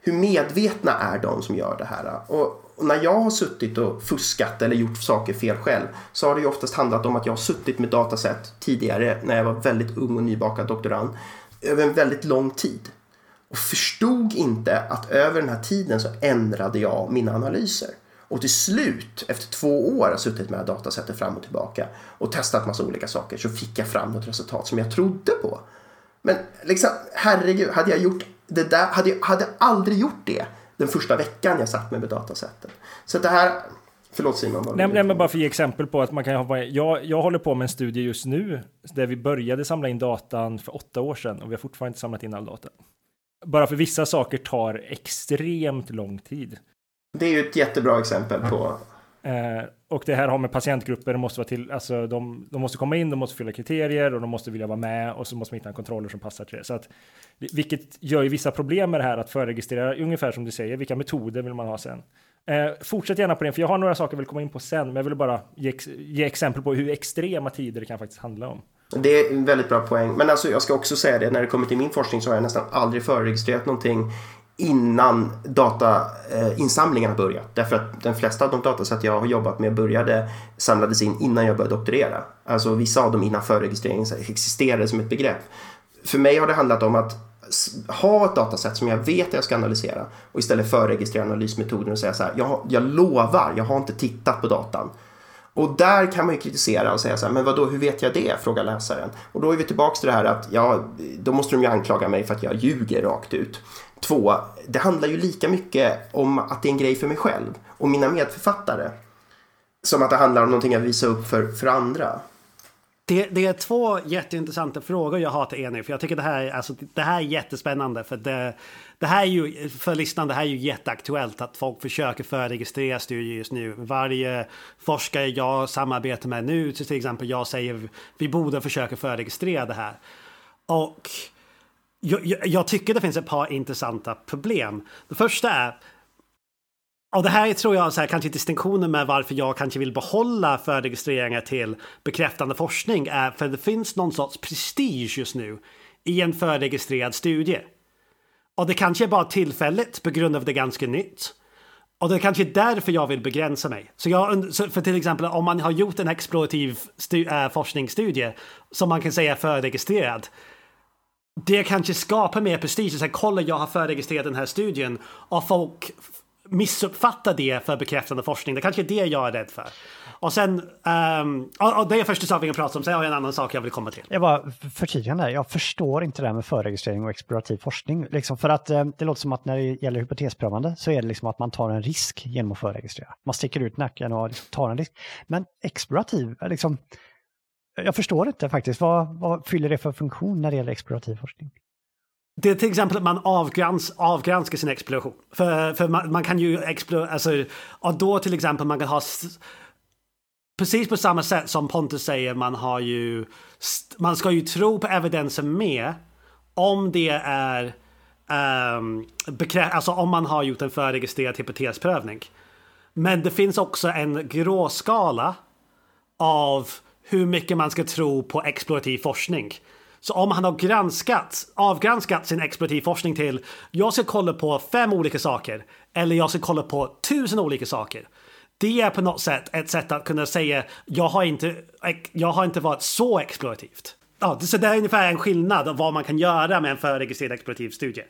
hur medvetna är de som gör det här? Och, och när jag har suttit och fuskat eller gjort saker fel själv så har det ju oftast handlat om att jag har suttit med dataset tidigare när jag var väldigt ung och nybakad doktorand över en väldigt lång tid och förstod inte att över den här tiden så ändrade jag mina analyser. Och till slut, efter två år, har suttit med datasättet fram och tillbaka och testat massa olika saker så fick jag fram något resultat som jag trodde på. Men liksom, herregud, hade jag gjort det där, hade jag hade aldrig gjort det den första veckan jag satt med med datasätten. Så det här, Förlåt Simon. Nej, nej, men bara för att ge exempel på att man kan ha... Jag, jag håller på med en studie just nu där vi började samla in datan för åtta år sedan och vi har fortfarande inte samlat in all data. Bara för vissa saker tar extremt lång tid. Det är ju ett jättebra exempel på Eh, och det här har med patientgrupper, det måste vara till, alltså de, de måste komma in, de måste fylla kriterier och de måste vilja vara med och så måste man hitta en kontroller som passar till det. Så att, vilket gör ju vissa problem med det här att förregistrera, ungefär som du säger, vilka metoder vill man ha sen? Eh, fortsätt gärna på det, för jag har några saker jag vill komma in på sen, men jag vill bara ge, ge exempel på hur extrema tider det kan faktiskt handla om. Det är en väldigt bra poäng. Men alltså, jag ska också säga det, när det kommer till min forskning så har jag nästan aldrig förregistrerat någonting innan datainsamlingarna eh, börjat. Därför att de flesta av de datasätt jag har jobbat med började samlades in innan jag började doktorera. Alltså vissa av dem innan förregistreringen existerade som ett begrepp. För mig har det handlat om att ha ett datasätt som jag vet att jag ska analysera och istället förregistrera analysmetoden och säga så här, jag, jag lovar, jag har inte tittat på datan. Och där kan man ju kritisera och säga så här, men vadå, hur vet jag det? Frågar läsaren. Och då är vi tillbaka till det här att, ja, då måste de ju anklaga mig för att jag ljuger rakt ut. Två, det handlar ju lika mycket om att det är en grej för mig själv och mina medförfattare. Som att det handlar om någonting jag visar upp för, för andra. Det, det, är två jätteintressanta frågor jag har till er nu. För jag tycker det här, alltså, det här är jättespännande. För det, det här är ju, för lyssnarna, det här är ju jätteaktuellt att folk försöker förregistrera studier just nu. Varje forskare jag samarbetar med nu, till exempel jag säger vi borde försöka förregistrera det här. Och jag, jag, jag tycker det finns ett par intressanta problem. Det första är och det här tror jag så här, kanske distinktionen med varför jag kanske vill behålla förregistreringar till bekräftande forskning är för det finns någon sorts prestige just nu i en förregistrerad studie. Och det kanske är bara tillfälligt på grund av att det är ganska nytt. Och det är kanske är därför jag vill begränsa mig. Så jag, för till exempel om man har gjort en explorativ äh, forskningsstudie som man kan säga är förregistrerad det kanske skapar mer prestige. Så kolla, jag har förregistrerat den här studien och folk missuppfattar det för bekräftande forskning. Det kanske är det jag är rädd för. Och sen, ehm, um, och det är första saken jag pratar om, sen har jag en annan sak jag vill komma till. Jag bara förtydligande, jag förstår inte det här med förregistrering och explorativ forskning. Liksom för att eh, det låter som att när det gäller hypotesprövande så är det liksom att man tar en risk genom att förregistrera. Man sticker ut nacken och liksom tar en risk. Men explorativ, eh, liksom, jag förstår inte faktiskt. Vad, vad fyller det för funktion när det gäller explorativ forskning? Det är till exempel att man avgrans, avgranskar sin exploration. För, för man, man kan ju explorera, alltså, och då till exempel man kan ha Precis på samma sätt som Pontus säger, man har ju Man ska ju tro på evidensen med om det är um, bekrä- alltså om man har gjort en förregistrerad hypotesprövning. Men det finns också en gråskala av hur mycket man ska tro på explorativ forskning. Så om han har granskat, avgranskat sin explorativ till jag ska kolla på fem olika saker eller jag ska kolla på tusen olika saker. Det är på något sätt ett sätt att kunna säga jag har inte, jag har inte varit så explorativt. Ja, så det är ungefär en skillnad av vad man kan göra med en förregistrerad explorativ studie.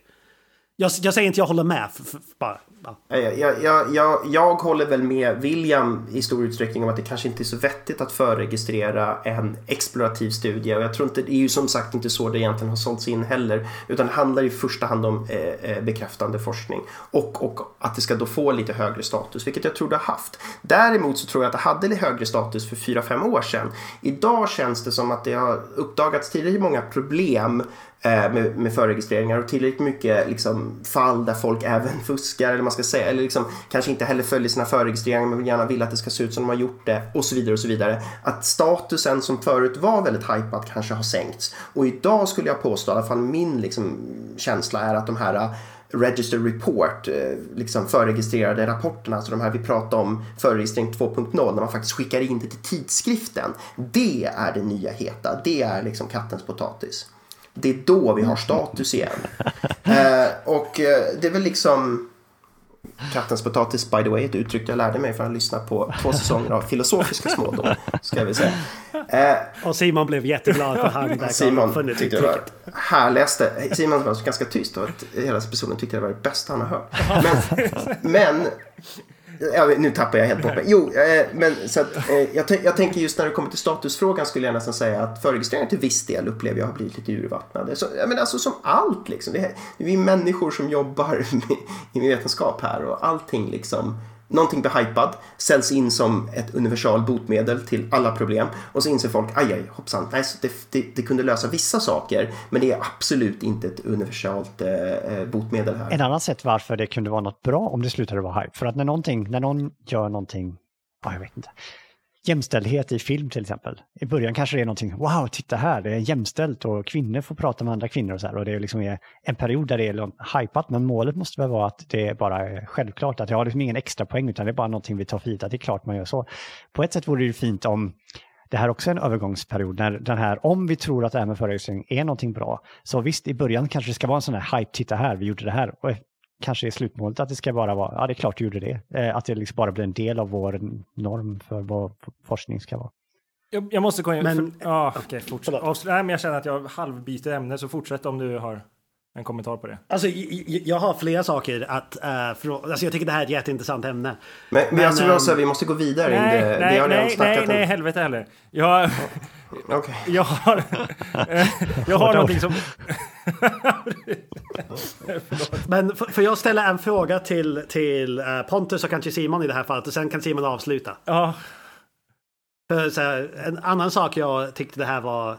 Jag, jag säger inte jag håller med. För, för, bara, ja. jag, jag, jag, jag håller väl med William i stor utsträckning om att det kanske inte är så vettigt att förregistrera en explorativ studie. Och jag tror inte, det är ju som sagt inte så det egentligen har sålts in heller. Utan det handlar i första hand om eh, eh bekräftande forskning. Och, och att det ska då få lite högre status, vilket jag tror det har haft. Däremot så tror jag att det hade lite högre status för 4-5 år sedan. Idag känns det som att det har uppdagats tillräckligt många problem Eh, med, med förregistreringar och tillräckligt mycket liksom, fall där folk även fuskar eller man ska säga eller liksom, kanske inte heller följer sina förregistreringar men gärna vill att det ska se ut som de har gjort det och så vidare och så vidare. Att statusen som förut var väldigt hypad kanske har sänkts och idag skulle jag påstå, i alla fall min liksom, känsla är att de här eh, Register Report, eh, liksom förregistrerade rapporterna, alltså de här vi pratade om förregistrering 2.0 när man faktiskt skickar in det till tidskriften. Det är det nya heta, det är liksom kattens potatis det är då vi har status igen. Eh, och eh, det är väl liksom Kattens potatis, by the way, ett uttryck jag lärde mig för att lyssna på två säsonger av filosofiska smådom. Ska vi säga. Eh, och Simon blev jätteglad för han Simon tyckte det var härligaste. Simon var ganska tyst och hela episoden tyckte det var det bästa han har hört. Men, men Ja, nu tappar jag helt bort mig. Jo, eh, men så att, eh, jag, jag, tänker just när det kommer till statusfrågan skulle jag nästan säga att förregistreringar till viss del upplever jag har blivit lite urvattnade. Så, jag menar, alltså som allt liksom. Det är, vi är människor som jobbar med, med vetenskap här och allting liksom någonting blir hypad, säljs in som ett universal botemedel till alla problem och så inser folk, aj, aj, hoppsan, nej, det, det, det kunde lösa vissa saker, men det är absolut inte ett universalt eh, eh, botemedel här. En annan sätt varför det kunde vara något bra om det slutade vara hype, för att när någonting, när någon gör någonting, ja, jag vet inte, jämställdhet i film till exempel. I början kanske det är någonting, wow, titta här, det är jämställt och kvinnor får prata med andra kvinnor och så här. Och det är liksom en period där det är hypat, men målet måste väl vara att det är bara självklart, att jag har liksom ingen extra poäng utan det är bara någonting vi tar för att det är klart man gör så. På ett sätt vore det ju fint om det här också är en övergångsperiod när den här, om vi tror att det här med föreläsning är någonting bra, så visst i början kanske det ska vara en sån här hype, titta här, vi gjorde det här. Och kanske är slutmålet att det ska bara vara, ja det är klart du gjorde det, eh, att det liksom bara blir en del av vår norm för vad forskning ska vara. Jag, jag måste komma in, men, för, okay, fortsätt. Nej, men jag känner att jag halvbyter ämne, så fortsätt om du har en kommentar på det. Alltså, jag har flera saker att... Uh, för, alltså, jag tycker det här är ett jätteintressant ämne. Men, men jag tror också att vi måste gå vidare. Nej, det, nej, det nej, nej, nej, helvete heller. Jag, okay. jag har, jag har någonting som... men får jag ställa en fråga till, till uh, Pontus och kanske Simon i det här fallet och sen kan Simon avsluta? Ja. För, så här, en annan sak jag tyckte det här var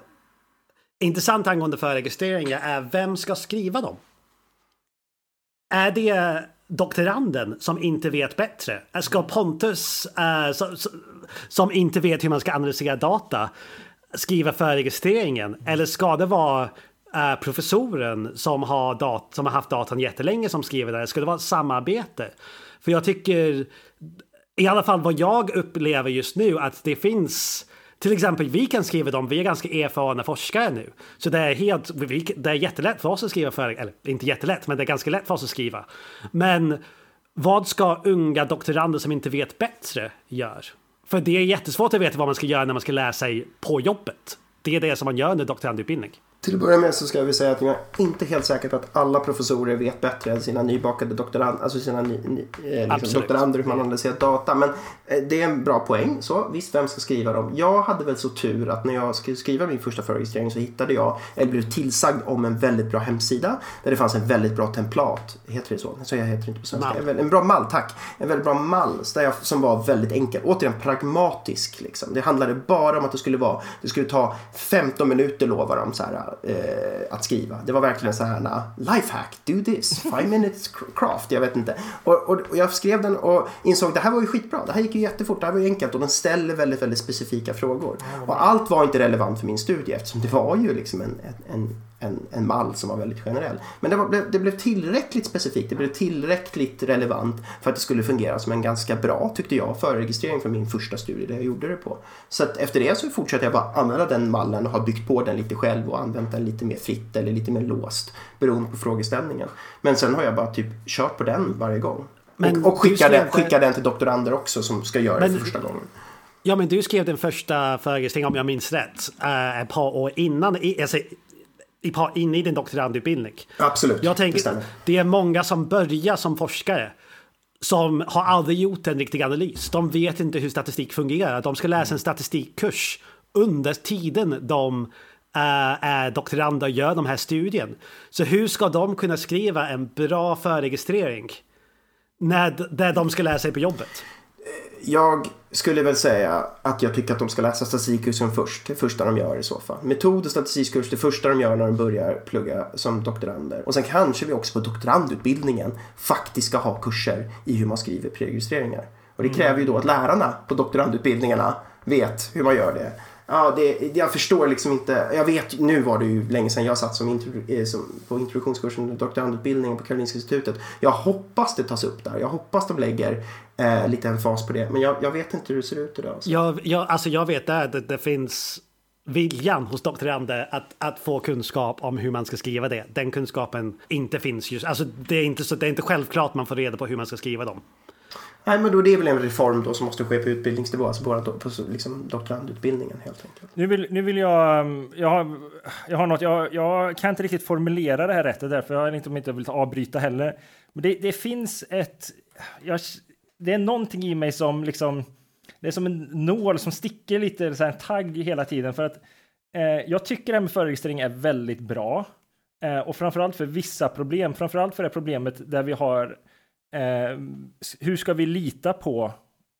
intressant angående förregistreringar är vem ska skriva dem? Är det doktoranden som inte vet bättre? Ska Pontus äh, som, som inte vet hur man ska analysera data skriva förregistreringen? Eller ska det vara äh, professoren som har, dat som har haft datan jättelänge som skriver det? Ska det vara ett samarbete? För jag tycker, i alla fall vad jag upplever just nu, att det finns till exempel, vi kan skriva dem, vi är ganska erfarna forskare nu. Så det är, helt, det är jättelätt för oss att skriva för, eller inte jättelätt, men det är ganska lätt för oss att skriva. Men vad ska unga doktorander som inte vet bättre göra? För det är jättesvårt att veta vad man ska göra när man ska lära sig på jobbet. Det är det som man gör under doktorandutbildning. Till att börja med så ska vi säga att jag är inte helt säker på att alla professorer vet bättre än sina nybakade doktorander, alltså sina ny, ny, eh, liksom doktorander hur man analyserar data. Men eh, det är en bra poäng. Så visst, vem ska skriva dem? Jag hade väl så tur att när jag skulle skriva min första förregistrering så hittade jag, eller blev tillsagd om en väldigt bra hemsida där det fanns en väldigt bra templat. Heter det så? Så jag heter inte på svenska. Mall. En bra mall, tack. En väldigt bra mall där jag, som var väldigt enkel. Återigen pragmatisk liksom. Det handlade bara om att det skulle vara, det skulle ta 15 minuter lovar de så här eh, att skriva. Det var verkligen så här, lifehack, do this, five minutes craft, jag vet inte. Och, och, och, jag skrev den och insåg det här var ju skitbra, det här gick ju jättefort, det här var ju enkelt och den ställer väldigt, väldigt specifika frågor. Och allt var inte relevant för min studie eftersom det var ju liksom en, en en, en mall som var väldigt generell. Men det, var, det, blev tillräckligt specifikt, det blev tillräckligt relevant för att det skulle fungera som en ganska bra, tyckte jag, förregistrering för min första studie där jag gjorde det på. Så att efter det så fortsatte jag bara använda den mallen och har byggt på den lite själv och använt den lite mer fritt eller lite mer låst beroende på frågeställningen. Men sen har jag bara typ kört på den varje gång. Men och, och skickar, den, skickar den till doktorander också som ska göra men, det för första gången. Ja, men du skrev den första föreläsningen, om jag minns rätt, äh, ett par år innan. Alltså, inne i din doktorandutbildning. Absolut, Jag tänker, det, det är många som börjar som forskare som har aldrig gjort en riktig analys. De vet inte hur statistik fungerar. De ska läsa en statistikkurs under tiden de äh, är doktorander och gör de här studien. Så hur ska de kunna skriva en bra förregistrering när, där de ska läsa på jobbet? Jag skulle väl säga att jag tycker att de ska läsa statistikkursen först. Det första de gör i så fall. Metod och statistikkurs, det första de gör när de börjar plugga som doktorander. Och sen kanske vi också på doktorandutbildningen faktiskt ska ha kurser i hur man skriver preregistreringar. Och det kräver ju då att lärarna på doktorandutbildningarna vet hur man gör det. Ja, det, jag förstår liksom inte. Jag vet, nu var det ju länge sedan jag satt som, intro, eh, som på introduktionskursen doktorandutbildningen på Karolinska institutet. Jag hoppas det tas upp där. Jag hoppas de lägger eh, lite en fas på det. Men jag, jag, vet inte hur det ser ut idag. Alltså. Så. Jag, jag, alltså jag vet att det, det finns viljan hos doktorander att, att få kunskap om hur man ska skriva det. Den kunskapen inte finns just. Alltså det är inte, så, det är inte självklart man får reda på hur man ska skriva dem. Nej, men då det är väl en reform då som måste ske på utbildningsnivå, alltså bara på liksom doktorandutbildningen helt enkelt. Nu vill, nu vill jag, mm, jag har, jag har något, jag, jag kan inte riktigt formulera det här rätt, därför jag inte, om inte vill avbryta heller. Men det, det finns ett, jag, det är någonting i mig som liksom, det är som en nål som sticker lite, så här, en tagg hela tiden för att eh, jag tycker det här med förregistrering är väldigt bra. Eh, och framförallt för vissa problem, framförallt för det problemet där vi har eh, hur ska vi lita på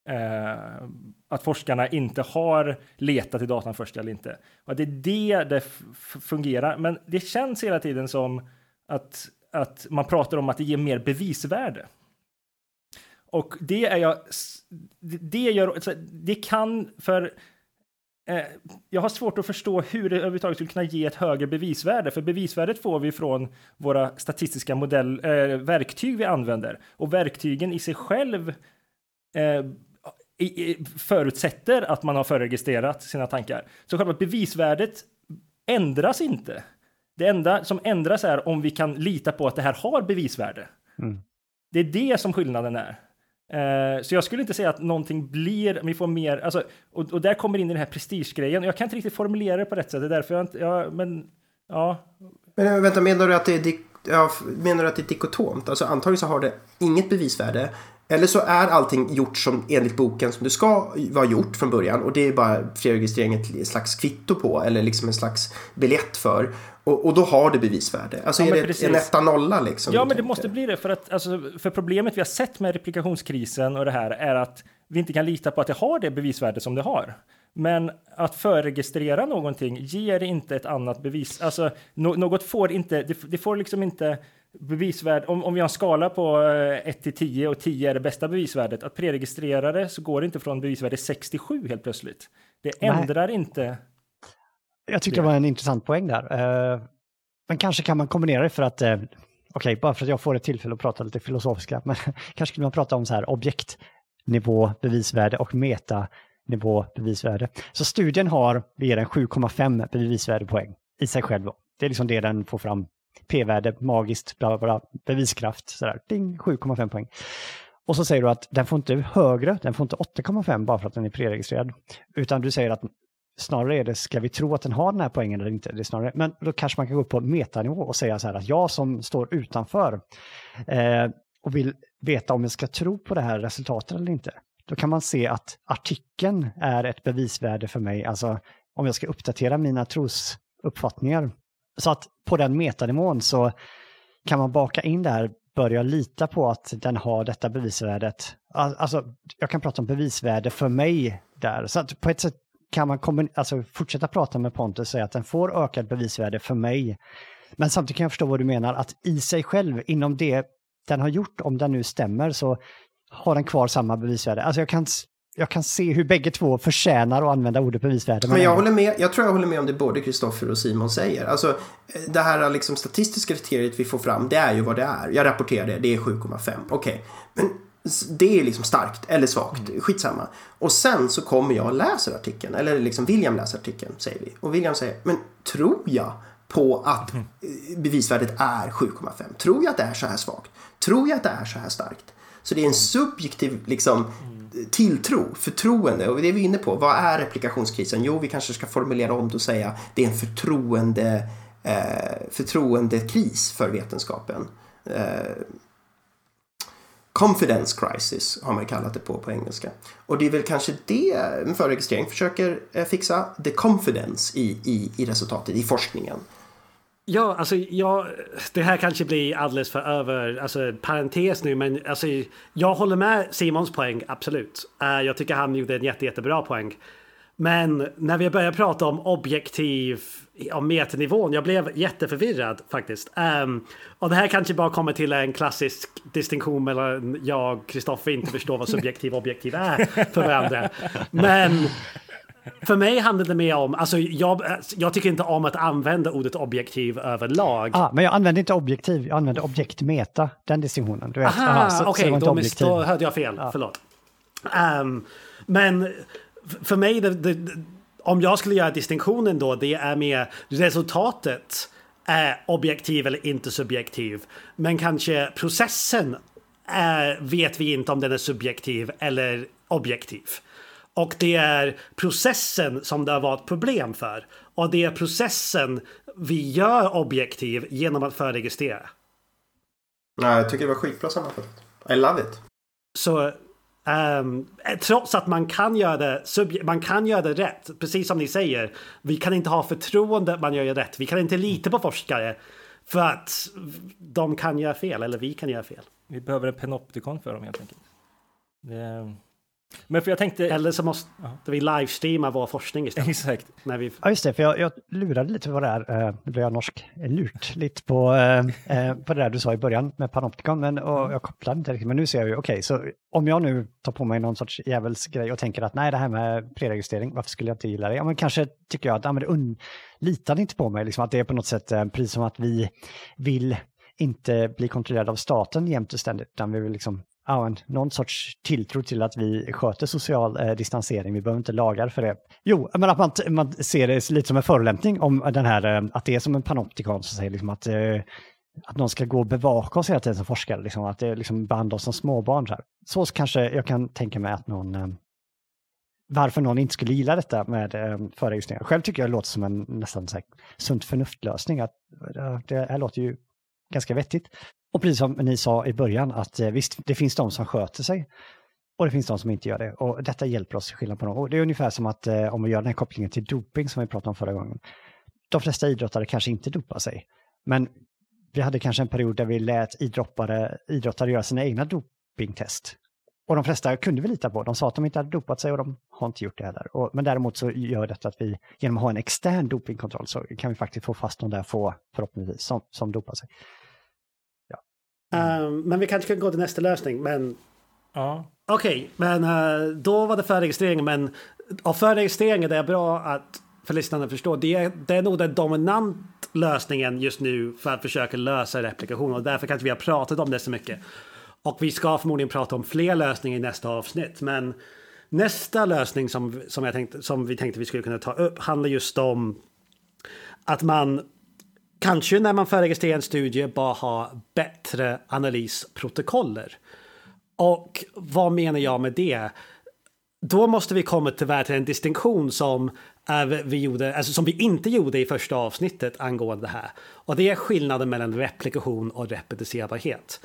eh, att forskarna inte har letat i datan först eller inte? Och det är det det fungerar. Men det känns hela tiden som att, att man pratar om att det ger mer bevisvärde. Och det är jag, det gör, det kan, för jag har svårt att förstå hur det överhuvudtaget skulle kunna ge ett högre bevisvärde, för bevisvärdet får vi från våra statistiska modell, eh, verktyg vi använder. Och verktygen i sig själv eh, förutsätter att man har förregistrerat sina tankar. Så själva bevisvärdet ändras inte. Det enda som ändras är om vi kan lita på att det här har bevisvärde. Mm. Det är det som skillnaden är. Uh, så jag skulle inte säga att någonting blir, vi får mer, alltså, och, och där kommer in den här prestigegrejen. Jag kan inte riktigt formulera det på rätt sätt, det är därför jag inte, ja, men, ja. Men eh, vänta, menar du att det är, ja, menar du att det är dikotomt? Alltså antagligen så har det inget bevisvärde, eller så är allting gjort som enligt boken som det ska vara gjort från början och det är bara felregistrering ett slags kvitto på eller liksom en slags biljett för. Och, och då har det bevisvärde. Alltså ja, är det precis. en etta nolla liksom? Ja, men det tänker? måste bli det för att alltså, för problemet vi har sett med replikationskrisen och det här är att vi inte kan lita på att det har det bevisvärde som det har. Men att förregistrera någonting ger inte ett annat bevis. Alltså, no något får inte, det, det får liksom inte bevisvärde, om, om vi har en skala på 1 eh, till 10 och 10 är det bästa bevisvärdet, att preregistrera det så går det inte från bevisvärde 67 helt plötsligt. Det ändrar Nej. inte. Jag tyckte det. det var en intressant poäng där. Uh, men kanske kan man kombinera det för att, uh, okej, okay, bara för att jag får ett tillfälle att prata lite filosofiska, men kanske skulle man prata om så här objektnivå bevisvärde och metanivå bevisvärde. Så studien har, det ger en 7,5 bevisvärdepoäng i sig själv. Det är liksom det den får fram p-värde, magiskt, bla, bla, bla, beviskraft, sådär, ding, 7,5 poäng. Och så säger du att den får inte högre, den får inte 8,5 bara för att den är preregistrerad. Utan du säger att snarare är det, ska vi tro att den har den här poängen eller inte? Det är snarare, men då kanske man kan gå upp på metanivå och säga så här att jag som står utanför eh, och vill veta om jag ska tro på det här resultatet eller inte. Då kan man se att artikeln är ett bevisvärde för mig, alltså om jag ska uppdatera mina trosuppfattningar så att på den metanivån så kan man baka in det här, börja lita på att den har detta bevisvärdet. Alltså, jag kan prata om bevisvärde för mig där. Så att på ett sätt kan man alltså, fortsätta prata med Pontus och säga att den får ökad bevisvärde för mig. Men samtidigt kan jag förstå vad du menar, att i sig själv, inom det den har gjort, om den nu stämmer, så har den kvar samma bevisvärde. Alltså jag kan jag kan se hur bägge två förtjänar att använda ordet bevisvärde. Men jag, håller med, jag tror jag håller med om det både Kristoffer och Simon säger. Alltså, det här liksom statistiska kriteriet vi får fram, det är ju vad det är. Jag rapporterar det, det är 7,5. Okej, okay. men det är liksom starkt eller svagt, mm. skitsamma. Och sen så kommer jag och läser artikeln, eller liksom William läser artikeln, säger vi. Och William säger, men tror jag på att mm. bevisvärdet är 7,5? Tror jag att det är så här svagt? Tror jag att det är så här starkt? Så det är en subjektiv liksom, tilltro, förtroende. Och det är vi inne på. Vad är replikationskrisen? Jo, vi kanske ska formulera om det och säga det är en förtroende, eh, förtroendekris för vetenskapen. Eh, confidence crisis har man kallat det på på engelska. Och det är väl kanske det en förregistrering försöker eh, fixa. The confidence i, i, i resultatet, i forskningen. Ja, alltså jag, det här kanske blir alldeles för över, alltså parentes nu, men alltså, jag håller med Simons poäng, absolut. Uh, jag tycker han gjorde en jätte, jättebra poäng. Men när vi börjar prata om objektiv, om metanivån, jag blev jätteförvirrad faktiskt. Um, och det här kanske bara kommer till en klassisk distinktion mellan jag och Kristoffer inte förstår vad subjektiv och objektiv är för varandra. Men för mig handlar det mer om, alltså jag, jag tycker inte om att använda ordet objektiv överlag. Ah, men jag använder inte objektiv, jag använder objektmeta, den distinktionen. Du vet, Aha, okej, okay, då, då hörde jag fel, ja. förlåt. Um, men för mig, det, det, om jag skulle göra distinktionen då, det är mer resultatet är objektiv eller inte subjektiv. Men kanske processen är, vet vi inte om den är subjektiv eller objektiv. Och det är processen som det har varit problem för. Och det är processen vi gör objektiv genom att förregistrera. Nej, jag tycker det var skitbra sammanfattat. I love it. Så Um, trots att man kan, göra det, man kan göra det rätt, precis som ni säger. Vi kan inte ha förtroende att man gör det rätt. Vi kan inte lita på forskare för att de kan göra fel, eller vi kan göra fel. Vi behöver en panoptikon för dem helt enkelt. Det... Men för jag tänkte... Eller så måste ja. vi livestreama vår forskning istället. Exakt. När vi... Ja, just det, för jag, jag lurade lite vad det är, eh, nu blev jag norsk, lurt lite på, eh, på det där du sa i början med Panopticon, men och mm. jag kopplade inte riktigt, men nu ser jag ju, okej, okay, så om jag nu tar på mig någon sorts djävulsgrej och tänker att nej, det här med preregistrering, varför skulle jag inte gilla det? Ja, men kanske tycker jag att, ja, men det un, litar inte på mig, liksom att det är på något sätt, eh, precis som att vi vill inte bli kontrollerade av staten jämt och ständigt, utan vi vill liksom ja, en, någon sorts tilltro till att vi sköter social eh, distansering. Vi behöver inte lagar för det. Jo, men att man, man ser det lite som en förolämpning om den här, eh, att det är som en panoptikon som säger liksom att, eh, att någon ska gå och bevaka oss hela tiden som forskare, liksom, att det liksom behandlar oss som småbarn. Så, här. så kanske jag kan tänka mig att någon eh, varför någon inte skulle gilla detta med eh, förregistreringar. Själv tycker jag det låter som en nästan så här, sunt förnuft-lösning. Att, eh, det här låter ju ganska vettigt. Och precis som ni sa i början att eh, visst, det finns de som sköter sig och det finns de som inte gör det. Och detta hjälper oss skillnad på dem. Och det är ungefär som att eh, om vi gör den här kopplingen till doping som vi pratade om förra gången. De flesta idrottare kanske inte dopar sig. Men vi hade kanske en period där vi lät idrottare, idrottare göra sina egna dopingtest. Och de flesta kunde vi lita på. De sa att de inte hade dopat sig och de har inte gjort det heller. Och, men däremot så gör detta att vi genom att ha en extern dopingkontroll så kan vi faktiskt få fast de där få, förhoppningsvis, som, som dopar sig. Um, men vi kanske kan gå till nästa lösning. Men ja. okej, okay, men uh, då var det förregistrering. Men av förregistreringen det är bra att för lyssnarna att förstå. Det är, det är nog den dominant lösningen just nu för att försöka lösa replikation och därför kanske vi har pratat om det så mycket. Och vi ska förmodligen prata om fler lösningar i nästa avsnitt. Men nästa lösning som, som, jag tänkte, som vi tänkte vi skulle kunna ta upp handlar just om att man kanske när man förregistrerar en studie bara ha bättre analysprotokoller. Och vad menar jag med det? Då måste vi komma tyvärr till en distinktion som, vi gjorde, alltså som vi inte gjorde i första avsnittet angående det här. Och det är skillnaden mellan replikation och reproducerbarhet.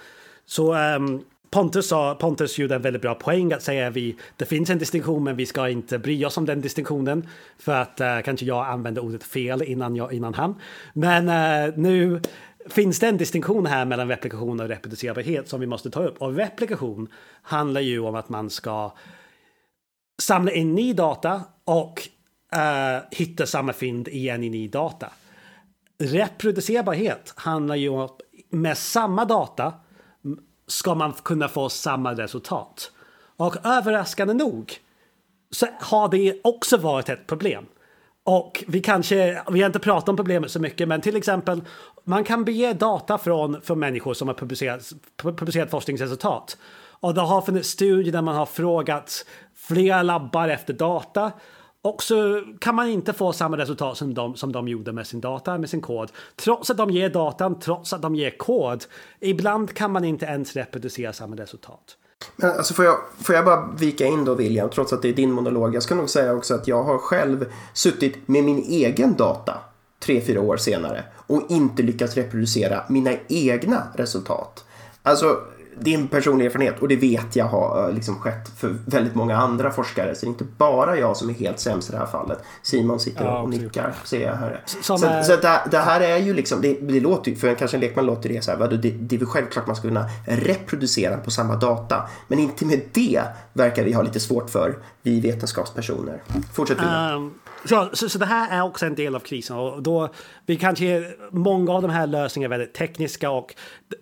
Så um, Pontus, sa, Pontus gjorde en väldigt bra poäng att säga att vi, det finns en distinktion men vi ska inte bry oss om den distinktionen. För att uh, kanske jag använde ordet fel innan, jag, innan han. Men uh, nu finns det en distinktion här mellan replikation och reproducerbarhet som vi måste ta upp. Och replikation handlar ju om att man ska samla in ny data och uh, hitta samma fynd igen i ny data. Reproducerbarhet handlar ju om att med samma data ska man kunna få samma resultat. Och överraskande nog så har det också varit ett problem. Och vi kanske, vi har inte pratat om problemet så mycket, men till exempel man kan bege data från, från människor som har publicerat, publicerat forskningsresultat. Och det har funnits studier där man har frågat flera labbar efter data och så kan man inte få samma resultat som de, som de gjorde med sin data, med sin kod. Trots att de ger datan, trots att de ger kod. Ibland kan man inte ens reproducera samma resultat. Men alltså får jag, får jag bara vika in då William, trots att det är din monolog. Jag ska nog säga också att jag har själv suttit med min egen data tre, fyra år senare och inte lyckats reproducera mina egna resultat. Alltså, det är en personlig erfarenhet och det vet jag har eh, liksom skett för väldigt många andra forskare. Så det är inte bara jag som är helt sämst i det här fallet. Simon sitter ja, och nickar, ser jag här. Som så, är... så det, det, här är ju liksom, det, det låter för en, kanske en lekman låter det så här, det, det är väl självklart man ska kunna reproducera på samma data. Men inte med det verkar vi ha lite svårt för, vi vetenskapspersoner. Fortsätt um, så, så, så, det här är också en del av krisen och då vi kanske många av de här lösningarna är väldigt tekniska och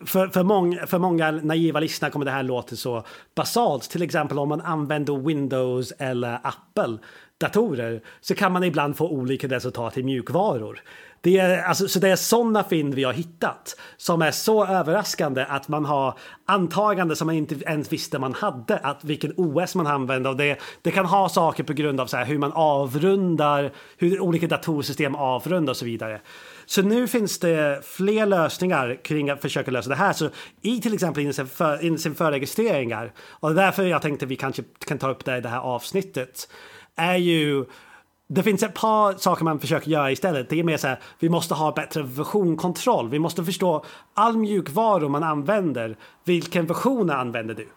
för, för, många, för många naiva lyssnare kommer det här låta så basalt. Till exempel om man använder Windows eller Apple datorer så kan man ibland få olika resultat i mjukvaror. Det är, alltså, så det är sådana fynd vi har hittat som är så överraskande att man har antagande som man inte ens visste man hade, att vilken OS man använder. Och det, det kan ha saker på grund av så här, hur man avrundar, hur olika datorsystem avrundar och så vidare. Så nu finns det fler lösningar kring att försöka lösa det här. Så i till exempel in förregistreringar, och det är därför jag tänkte vi kanske kan ta upp det i det här avsnittet, är ju det finns ett par saker man försöker göra istället. Det är mer så här, vi måste ha bättre versionkontroll. Vi måste förstå all mjukvara man använder. Vilken version använder du?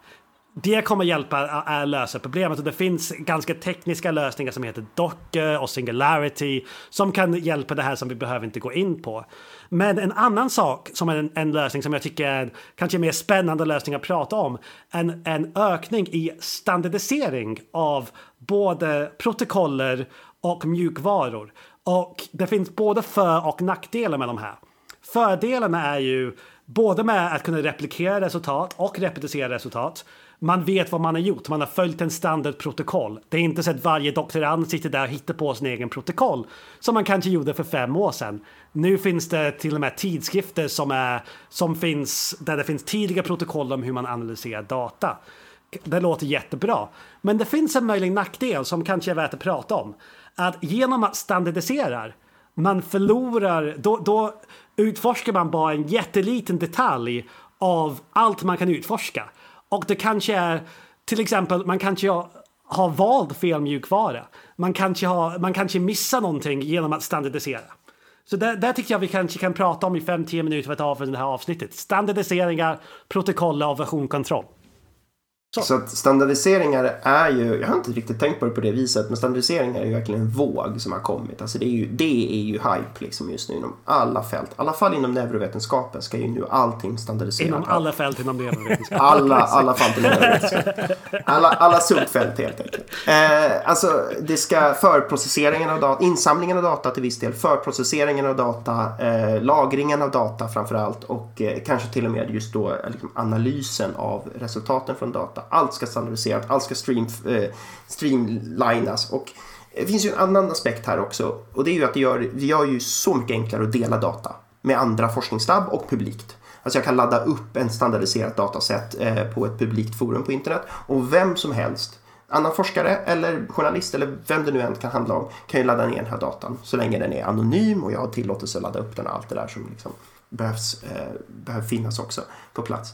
det kommer hjälpa att lösa problemet och det finns ganska tekniska lösningar som heter Docker och Singularity som kan hjälpa det här som vi behöver inte gå in på. Men en annan sak som är en, en lösning som jag tycker är kanske mer spännande lösning att prata om en, en ökning i standardisering av både protokoller och mjukvaror. Och det finns både för och nackdelar med de här. Fördelarna är ju både med att kunna replikera resultat och repetera resultat man vet vad man har gjort, man har följt en standardprotokoll. Det är inte så att varje doktorand sitter där och hittar på sin egen protokoll som man kanske gjorde för fem år sedan. Nu finns det till och med tidskrifter som, är, som finns där det finns tidiga protokoll om hur man analyserar data. Det låter jättebra. Men det finns en möjlig nackdel som kanske är värt att prata om. Att genom att standardisera man förlorar, då, då utforskar man bara en jätteliten detalj av allt man kan utforska. Och det kanske är till exempel, man kanske har valt fel mjukvara. Man kanske, har, man kanske missar någonting genom att standardisera. Så där, där tycker jag vi kanske kan prata om i 5-10 minuter av det här avsnittet. Standardiseringar, protokoll och versionkontroll. Så. så att standardiseringar är ju, jag har inte riktigt tänkt på det på det viset, men standardiseringar är ju verkligen en våg som har kommit. Alltså det är ju, det är ju hype liksom just nu inom alla fält. I alla fall inom neurovetenskapen ska ju nu allting standardiseras. Inom alla fält inom neurovetenskap. alla, alla fält inom neurovetenskap. Alla, alla subfält helt enkelt. Eh, alltså det ska förprocesseringen av data, insamlingen av data till viss del, förprocesseringen av data, eh, lagringen av data framför allt och eh, kanske till och med just då liksom, analysen av resultaten från data allt ska standardiseras, allt ska stream, eh, streamlinas. Och det finns ju en annan aspekt här också och det är ju att det gör, det gör ju så mycket enklare att dela data med andra forskningslabb och publikt. Alltså jag kan ladda upp en standardiserat dataset eh, på ett publikt forum på internet och vem som helst annan forskare eller journalist eller vem det nu än kan handla om kan ju ladda ner den här datan så länge den är anonym och jag har tillåtelse att ladda upp den och allt det där som liksom behövs, eh, behöver finnas också på plats.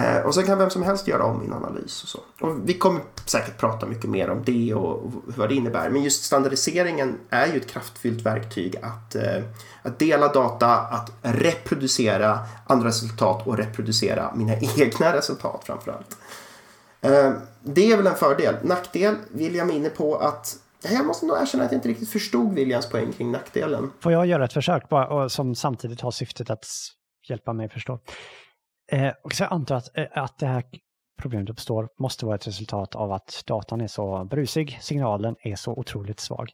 Eh, och sen kan vem som helst göra om min analys och så. Och vi kommer säkert prata mycket mer om det och vad det innebär. Men just standardiseringen är ju ett kraftfullt verktyg att, eh, att dela data, att reproducera andra resultat och reproducera mina egna resultat framförallt. Eh, det är väl en fördel. Nackdel vill jag inne på att jag måste nog erkänna att jag inte riktigt förstod Williams poäng kring nackdelen. Får jag göra ett försök bara, som samtidigt har syftet att hjälpa mig förstå? Eh, och så jag antar att, eh, att det här problemet uppstår måste vara ett resultat av att datan är så brusig, signalen är så otroligt svag.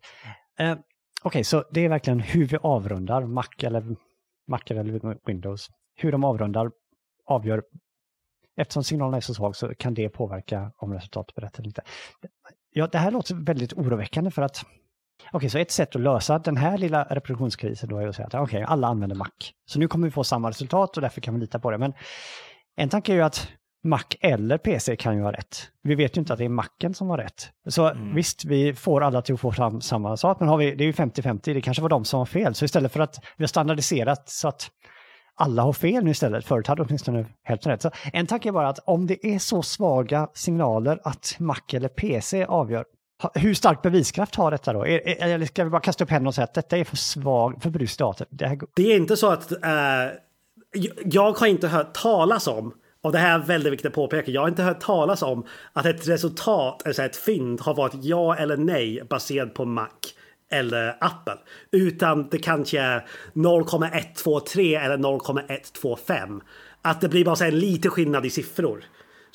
Eh, Okej, okay, så det är verkligen hur vi avrundar Mac eller, Mac eller Windows. Hur de avrundar avgör, eftersom signalen är så svag så kan det påverka om resultatet blir rätt eller inte. Ja, det här låter väldigt oroväckande för att Okej, så ett sätt att lösa den här lilla reproduktionskrisen då är att säga att okej, alla använder Mac. Så nu kommer vi få samma resultat och därför kan vi lita på det. Men en tanke är ju att Mac eller PC kan ju ha rätt. Vi vet ju inte att det är Macen som har rätt. Så mm. visst, vi får alla till att få fram samma sak, men har vi, det är ju 50-50, det kanske var de som har fel. Så istället för att vi har standardiserat så att alla har fel nu istället, förut hade åtminstone hälften rätt. Så en tanke är bara att om det är så svaga signaler att Mac eller PC avgör, hur stark beviskraft har detta då? Eller ska vi bara kasta upp händerna och säga att detta är för svag, för bruskt data? Det, här... det, är inte så att... äh, jag har inte hört talas om, och det här är väldigt viktigt att påpeka, jag har inte hört talas om att ett resultat, alltså ett fynd, har varit ja eller nej baserat på Mac eller Apple. Utan det kanske är 0,123 eller 0,125. Att det blir bara en liten skillnad i siffror.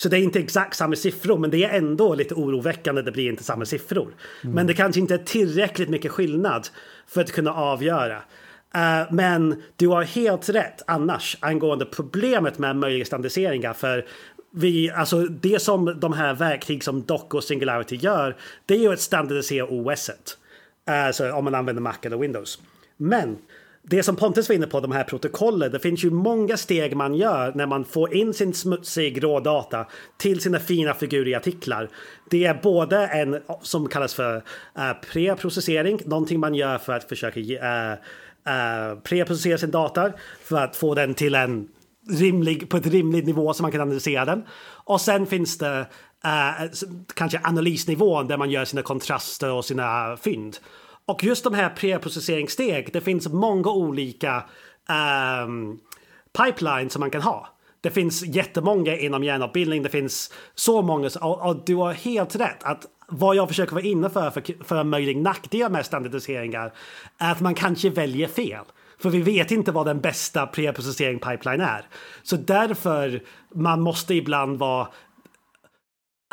Så det är inte exakt samma siffror, men det är ändå lite oroväckande. Det blir inte samma siffror. Mm. Men det kanske inte är tillräckligt mycket skillnad för att kunna avgöra. Uh, men du har helt rätt annars angående problemet med möjliga standardiseringar. För vi, alltså det som de här verktyg som Doc och Singularity gör, det är ju att standardisera OSet. Alltså om man använder Mac eller Windows. Men det som Pontus var inne på, de här protokollen, det finns ju många steg man gör när man får in sin smutsig rådata till sina fina figurer i artiklar. Det är både en som kallas för uh, preprocessering, någonting man gör för att försöka uh, uh, preprocessera sin data för att få den till en rimlig, på ett rimligt nivå så man kan analysera den. Och sen finns det uh, kanske analysnivån där man gör sina kontraster och sina fynd. Och just de här preprocesseringssteg, det finns många olika um, pipelines som man kan ha. Det finns jättemånga inom hjärnavbildning. Det finns så många. Och, och du har helt rätt att vad jag försöker vara inne för, för, för en möjlig nackdel med standardiseringar är att man kanske väljer fel. För vi vet inte vad den bästa preprocessering pipeline är. Så därför man måste ibland vara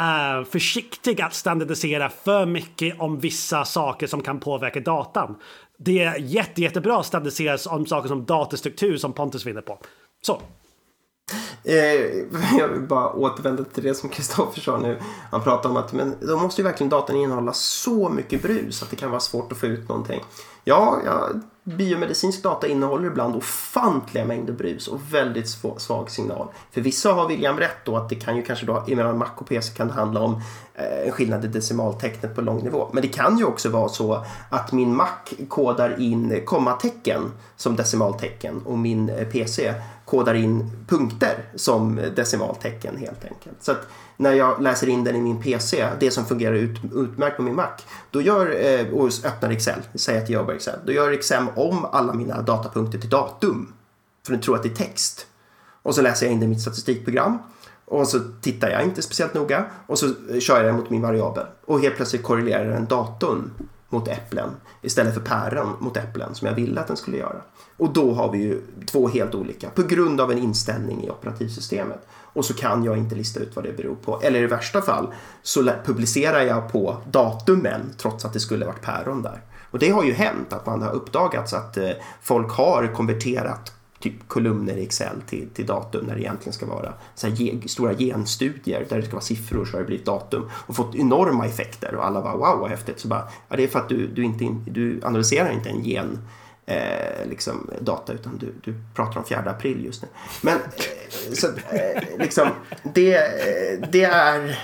uh, försiktig att standardisera för mycket om vissa saker som kan påverka datan. Det är jätte, jättebra att standardisera om saker som datastruktur som Pontus vinner på. Så. Eh, jag vill bara återvända till det som Kristoffer sa nu. Han pratade om att men då måste ju verkligen datan innehålla så mycket brus att det kan vara svårt att få ut någonting. Ja, jag biomedicinsk data innehåller ibland ofantliga mängder brus och väldigt svag signal. För vissa har William rätt då att det kan ju kanske då, mellan Mac och PC kan det handla om eh, en skillnad i decimaltecknet på lång nivå. Men det kan ju också vara så att min Mac kodar in kommatecken som decimaltecken och min eh, PC kodar in punkter som decimaltecken helt enkelt. Så att när jag läser in den i min PC, det som fungerar ut, utmärkt på min Mac, då gör, eh, och öppnar Excel, säger att jag jobbar Excel, då gör Excel om alla mina datapunkter till datum. För den tror att det är text. Och så läser jag in det i mitt statistikprogram. Och så tittar jag inte speciellt noga och så eh, kör jag den mot min variabel. Och helt plötsligt korrelerar den datorn mot äpplen istället för päron mot äpplen som jag ville att den skulle göra. Och då har vi ju två helt olika på grund av en inställning i operativsystemet. Och så kan jag inte lista ut vad det beror på. Eller i värsta fall så publicerar jag på datumen trots att det skulle varit päron där. Och det har ju hänt att man har uppdagats att eh, folk har konverterat typ kolumner i Excel till, till datum när det egentligen ska vara så här, stora genstudier där det ska vara siffror så har det blivit datum och fått enorma effekter och alla bara wow vad häftigt. Så bara, ja, det är för att du, du, inte, du analyserar inte en gen eh, liksom, data utan du, du pratar om 4 april just nu. Men eh, så, eh, liksom, det, eh, det är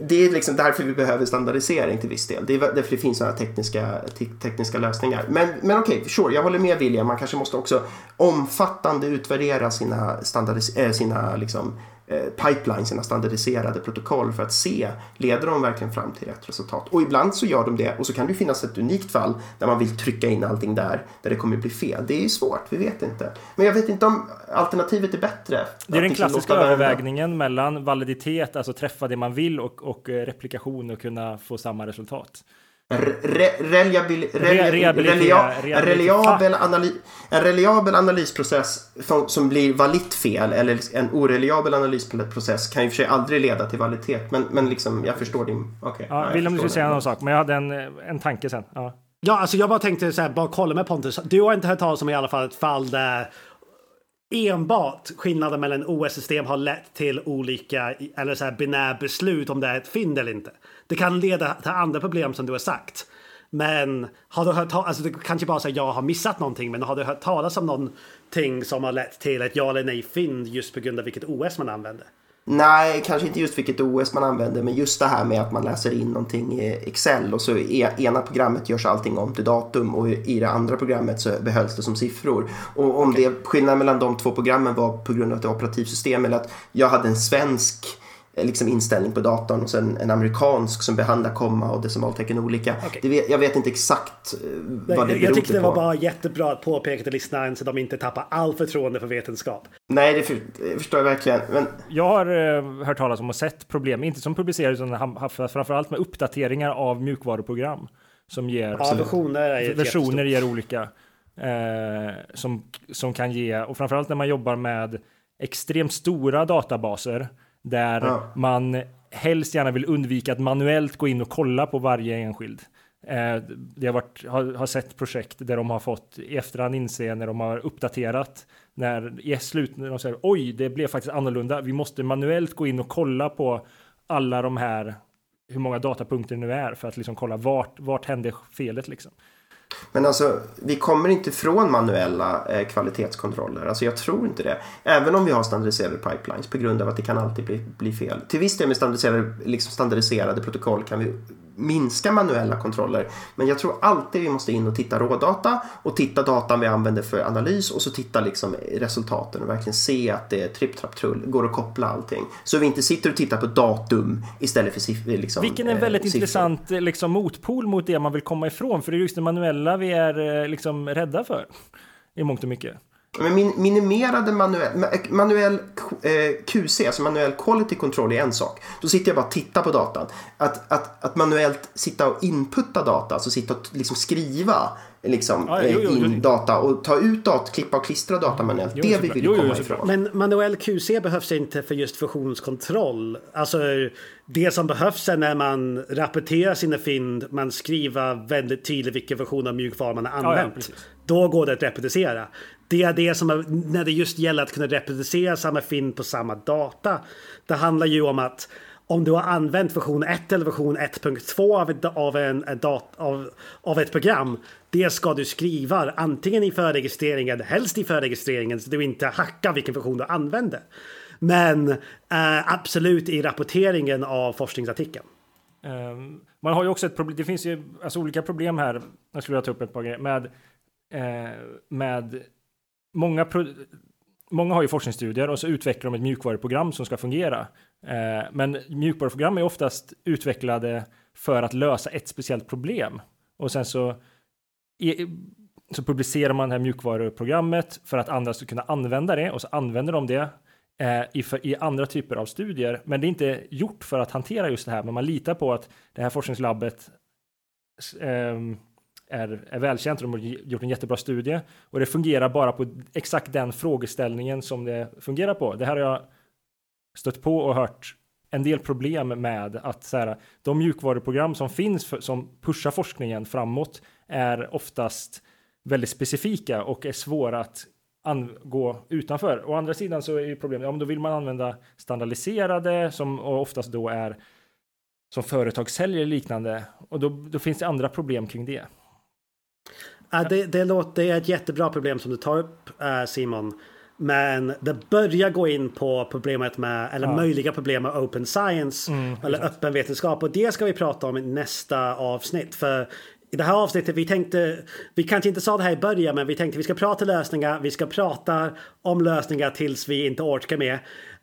det är liksom därför vi behöver standardisering till viss del. Det är därför det finns sådana tekniska, te tekniska lösningar. Men, men okej, okay, sure, jag håller med William. Man kanske måste också omfattande utvärdera sina, standardis äh, sina liksom, Eh, pipeline, sina standardiserade protokoll för att se, leder de verkligen fram till rätt resultat? Och ibland så gör de det och så kan det finnas ett unikt fall där man vill trycka in allting där, där det kommer bli fel. Det är svårt, vi vet inte. Men jag vet inte om alternativet är bättre. Det är den klassiska övervägningen mellan validitet, alltså träffa det man vill och, och eh, replikation och kunna få samma resultat. En reliabel analysprocess som, blir valitt fel eller en oreliabel analysprocess kan ju för sig aldrig leda till validitet. Men, men liksom, jag förstår din... Okay, ja, ja, Willem, du skulle säga någon sak, men jag hade en, en tanke sen. Ja. ja, alltså jag bara tänkte så här, bara kolla med Pontus. Du har inte hört talas om i alla fall ett fall där enbart skillnaden mellan OS-system har lett till olika eller så här binär beslut om det är ett fynd eller inte. Det kan leda till andra problem som du har sagt. Men har du hört alltså du kanske bara säger jag har missat någonting, men har du hört talas om någonting som har lett till ett ja eller nej fynd just på grund av vilket OS man använder? Nej, kanske inte just vilket OS man använder, men just det här med att man läser in någonting i Excel och så i ena programmet görs allting om till datum och i det andra programmet så behölls det som siffror. Och om okay. det skillnaden mellan de två programmen var på grund av ett operativsystem eller att jag hade en svensk liksom inställning på datorn och sen en amerikansk som behandlar komma och decimaltecken olika. Okay. Vet, jag vet inte exakt eh, vad det beror Jag tyckte det var bara jättebra att påpeka till lyssnaren så de inte tappar all förtroende för vetenskap. Nej, det, för, det förstår jag verkligen. Men... Jag har eh, hört talas om och sett problem, inte som publiceras utan framförallt med uppdateringar av mjukvaruprogram. Som ger ja, versioner, versioner ger olika. Eh, som, som kan ge, och framförallt när man jobbar med extremt stora databaser där ja. man helst gärna vill undvika att manuellt gå in och kolla på varje enskild. Eh, varit, har, har sett projekt där de har fått i efterhand inse när de har uppdaterat när i slut när de säger oj, det blev faktiskt annorlunda. Vi måste manuellt gå in och kolla på alla de här hur många datapunkter det nu är för att liksom kolla vart, vart hände felet liksom. Men alltså, vi kommer inte ifrån manuella eh, kvalitetskontroller. Alltså jag tror inte det. Även om vi har standardiserade pipelines på grund av att det kan alltid bli, bli fel. Till viss del med standardiserade, liksom standardiserade protokoll kan vi minska manuella kontroller. Men jag tror alltid vi måste in och titta rådata och titta datan vi använder för analys och så titta liksom resultaten och verkligen se att det är tripp, trapp, trull, går att koppla allting. Så vi inte sitter och tittar på datum istället för siffror. Liksom, Vilken är en väldigt eh, intressant liksom, motpol mot det man vill komma ifrån. För det är just det manuella vi är eh, liksom rädda för i mångt och mycket. Men min, minimerade manuell, manuell eh, QC, alltså manuell quality control är en sak. Då sitter jag bara och tittar på datan. Att, att, att manuellt sitta och inputta data, alltså sitta och liksom skriva liksom, ja, jo, jo, in jo. data och ta ut data, klippa och klistra data manuellt. det vill vi komma ifrån. Men manuell QC behövs inte för just fusionskontroll. Alltså det som behövs är när man rapporterar sina fynd, man skriver väldigt tydligt vilken version av mjukvara man har använt. Ja, då går det att reproducera. Det är det som är, när det just gäller att kunna reproducera samma fynd på samma data. Det handlar ju om att om du har använt version 1 eller version 1.2 av, ett, av, en, dat, av, av ett program. Det ska du skriva antingen i förregistreringen, helst i förregistreringen så du inte hackar vilken version du använder. Men eh, absolut i rapporteringen av forskningsartikeln. Um, man har ju också ett problem, det finns ju alltså olika problem här, jag skulle vilja ta upp ett par grejer, med, Eh, med många, många har ju forskningsstudier och så utvecklar de ett mjukvaruprogram som ska fungera. Eh, men mjukvaruprogram är oftast utvecklade för att lösa ett speciellt problem. Och sen så, så publicerar man det här mjukvaruprogrammet för att andra ska kunna använda det och så använder de det eh, i, i andra typer av studier. Men det är inte gjort för att hantera just det här, men man litar på att det här forskningslabbet ehm, är, är välkänt och de har gjort en jättebra studie och det fungerar bara på exakt den frågeställningen som det fungerar på. Det här har jag stött på och hört en del problem med att så här, de mjukvaruprogram som finns för, som pushar forskningen framåt är oftast väldigt specifika och är svåra att gå utanför. Å andra sidan så är ju problemet, ja, men då vill man använda standardiserade som oftast då är som företag säljer liknande och då, då finns det andra problem kring det. Ja, det, det, låter, det är ett jättebra problem som du tar upp äh, Simon. Men det börjar gå in på problemet med, eller ja. möjliga problem med open science. Mm, eller exakt. öppen vetenskap. Och det ska vi prata om i nästa avsnitt. För i det här avsnittet, vi tänkte, vi kanske inte sa det här i början, men vi tänkte vi ska prata lösningar, vi ska prata om lösningar tills vi inte orkar med.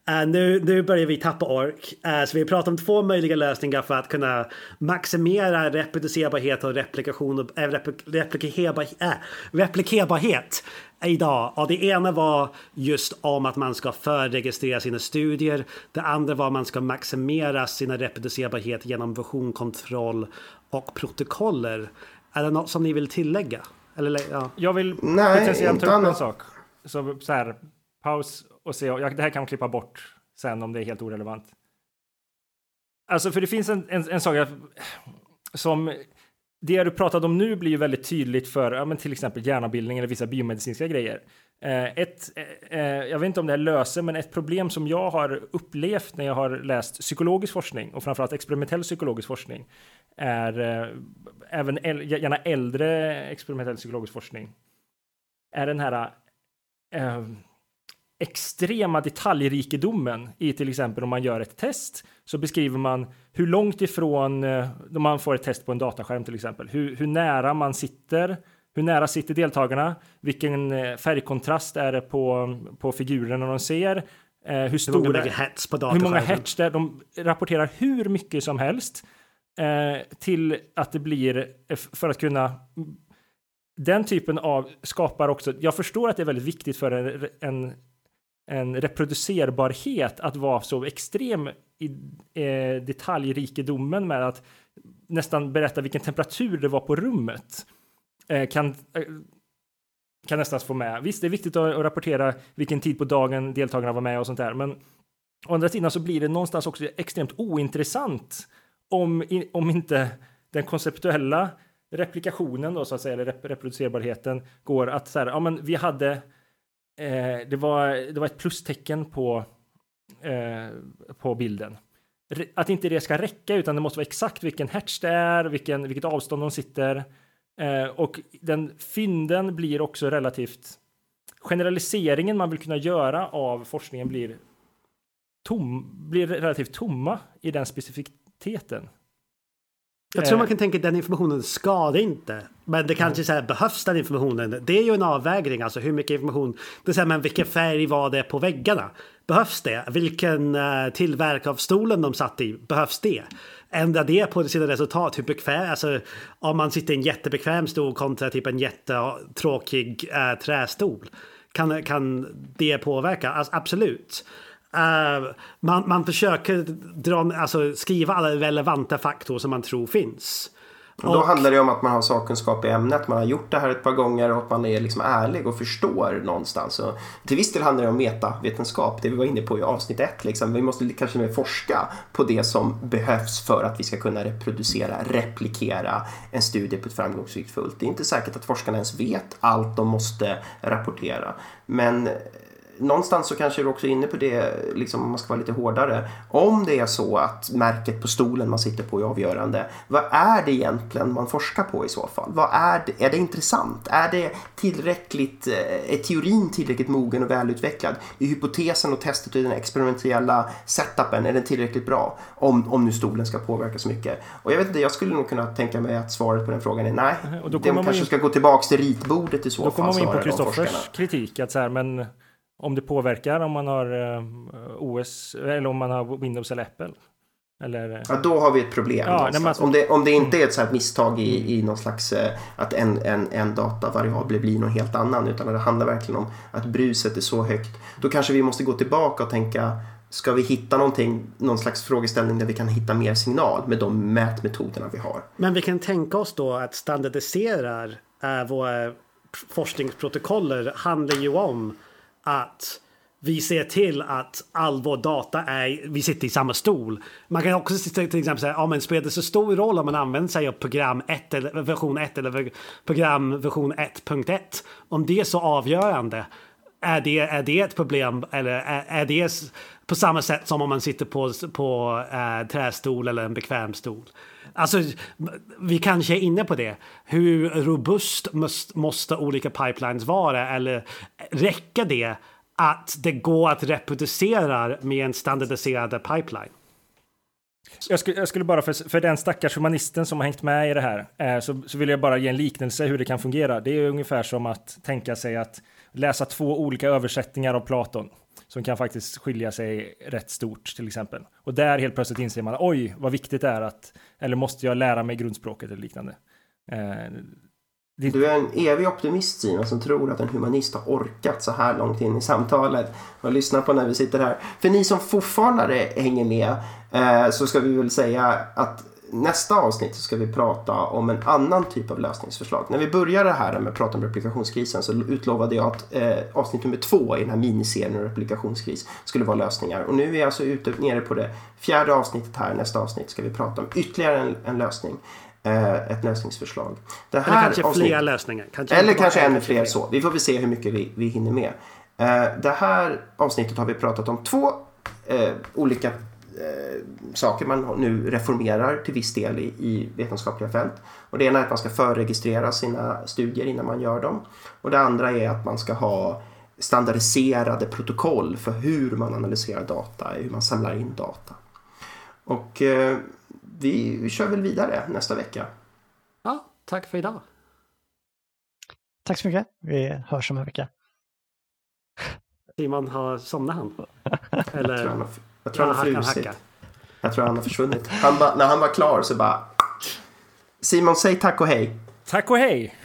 Uh, nu, nu börjar vi tappa ork. Uh, så vi pratar om två möjliga lösningar för att kunna maximera reproducerbarhet och replikation och äh, replikerbar, äh, replikerbarhet idag. Och det ena var just om att man ska förregistrera sina studier. Det andra var att man ska maximera sina reproducerbarhet genom versionkontroll och protokoller. Är det något som ni vill tillägga? Eller, ja. Jag vill Nej, potentiellt ta upp en sak. Så, så här, paus och se. Jag, det här kan man klippa bort sen om det är helt orelevant. Alltså, för det finns en, en, en sak som det du pratade om nu blir ju väldigt tydligt för ja, men till exempel hjärnabildning eller vissa biomedicinska grejer. Eh, ett, eh, eh, jag vet inte om det här löser, men ett problem som jag har upplevt när jag har läst psykologisk forskning och framförallt experimentell psykologisk forskning är eh, även äl gärna äldre experimentell psykologisk forskning är den här eh, extrema detaljrikedomen i till exempel om man gör ett test så beskriver man hur långt ifrån, eh, om man får ett test på en dataskärm till exempel, hur, hur nära man sitter, hur nära sitter deltagarna, vilken eh, färgkontrast är det på, på figurerna de ser, eh, hur stora, hur många hertz på hur många hertz det är, de rapporterar hur mycket som helst eh, till att det blir, eh, för att kunna den typen av skapar också, jag förstår att det är väldigt viktigt för en, en en reproducerbarhet att vara så extrem i eh, detaljrikedomen med att nästan berätta vilken temperatur det var på rummet. Eh, kan, eh, kan nästan få med. Visst, det är viktigt att, att, rapportera vilken tid på dagen deltagarna var med och sånt där, men å andra sidan så blir det någonstans också extremt ointressant om, om inte den konceptuella replikationen då så att säga, eller rep reproducerbarheten går att så här, ja men vi hade eh, det, var, det var ett plustecken på, eh, på bilden. Att inte det ska räcka utan det måste vara exakt vilken hertz det är, vilken, vilket avstånd de sitter. Eh, och den fynden blir också relativt generaliseringen man vill kunna göra av forskningen blir, tom, blir relativt tomma i den specifikiteten. Jag tror man kan tänka att den informationen skadar inte. Men det kanske så här, behövs den informationen. Det är ju en avvägning, alltså hur mycket information. Det är så här, men vilken färg var det på väggarna? Behövs det? Vilken uh, tillverk av stolen de satt i? Behövs det? Ändra det på sina resultat? Hur bekväm? Alltså om man sitter i en jättebekväm stol kontra typ en jättetråkig uh, trästol. kan, kan det påverka? Alltså, absolut. Uh, man, man försöker dra, alltså, skriva alla relevanta faktorer som man tror finns. Och då handlar det om att man har sakkunskap i ämnet, man har gjort det här ett par gånger och att man är liksom ärlig och förstår någonstans. Och till viss del handlar det om metavetenskap, det vi var inne på i avsnitt ett. Liksom. Vi måste kanske mer forska på det som behövs för att vi ska kunna reproducera, replikera en studie på ett framgångsrikt fullt. Det är inte säkert att forskarna ens vet allt de måste rapportera. Men någonstans så kanske du också är inne på det, liksom, om man ska vara lite hårdare. Om det är så att märket på stolen man sitter på är avgörande, vad är det egentligen man forskar på i så fall? Vad är, det, är det intressant? Är det tillräckligt, eh, är teorin tillräckligt mogen och välutvecklad? Är hypotesen och testet i den experimentella setupen, är den tillräckligt bra? Om, om nu stolen ska påverka så mycket. Och jag vet inte, jag skulle nog kunna tänka mig att svaret på den frågan är nej. Och då det kanske in... ska gå tillbaks till ritbordet i så då fall. Då kommer man in på Kristoffers kritik, att så här, men om det påverkar om man har eh, OS eller om man har Windows eller Apple. Eller, eh, ja, då har vi ett problem. Ja, nej, alltså, om, det, om det inte är ett så misstag i, mm. i någon slags eh, att en, en, en datavariabel blir någon helt annan utan det handlar verkligen om att bruset är så högt. Då kanske vi måste gå tillbaka och tänka Ska vi hitta någonting, någon slags frågeställning där vi kan hitta mer signal med de mätmetoderna vi har? Men vi kan tänka oss då att standardisera äh, våra forskningsprotokoller handlar ju om att vi ser till att all vår data är, vi sitter i samma stol. Man kan också till exempel säga, ja men spelar det så stor roll om man använder sig av program 1 eller version 1 eller program version 1.1? Om det är så avgörande, är det, är det ett problem eller är, är det på samma sätt som om man sitter på, på äh, trästol eller en bekväm stol? Alltså, vi kanske är inne på det. Hur robust måste, måste olika pipelines vara? Eller räcker det att det går att reproducera med en standardiserad pipeline? Jag skulle, jag skulle, bara för, för den stackars humanisten som har hängt med i det här eh, så, så, vill jag bara ge en liknelse hur det kan fungera. Det är ungefär som att tänka sig att läsa två olika översättningar av Platon som kan faktiskt skilja sig rätt stort till exempel. Och där helt plötsligt inser man oj, vad viktigt det är att, eller måste jag lära mig grundspråket eller liknande. Eh, det... Du är en evig optimist Simon som tror att en humanist har orkat så här långt in i samtalet och lyssnar på när vi sitter här. För ni som fortfarande hänger med eh, så ska vi väl säga att nästa avsnitt så ska vi prata om en annan typ av lösningsförslag. När vi började här med att prata om replikationskrisen så utlovade jag att eh, avsnitt nummer två i den här miniserien om replikationskris skulle vara lösningar. Och nu är vi alltså ute nere på det fjärde avsnittet här. Nästa avsnitt ska vi prata om ytterligare en, en lösning. Eh, ett lösningsförslag. Det här eller kanske avsnitt, fler lösningar. Kanske eller kanske ännu fler så. Vi får väl se hur mycket vi, vi hinner med. Eh, det här avsnittet har vi pratat om två eh, olika eh, saker man nu reformerar till viss del i, i vetenskapliga fält. Och det ena är att man ska förregistrera sina studier innan man gör dem. Och det andra är att man ska ha standardiserade protokoll för hur man analyserar data, hur man samlar in data. Och eh, vi, vi kör väl vidare nästa vecka. Ja, tack för idag. Tack så mycket. Vi hörs om en vecka. Simon, har somnat han? Eller? Jag tror tror han har frusit. Jag tror han har försvunnit. Han ba, när han var klar så bara... Simon, säg tack och hej. Tack och hej.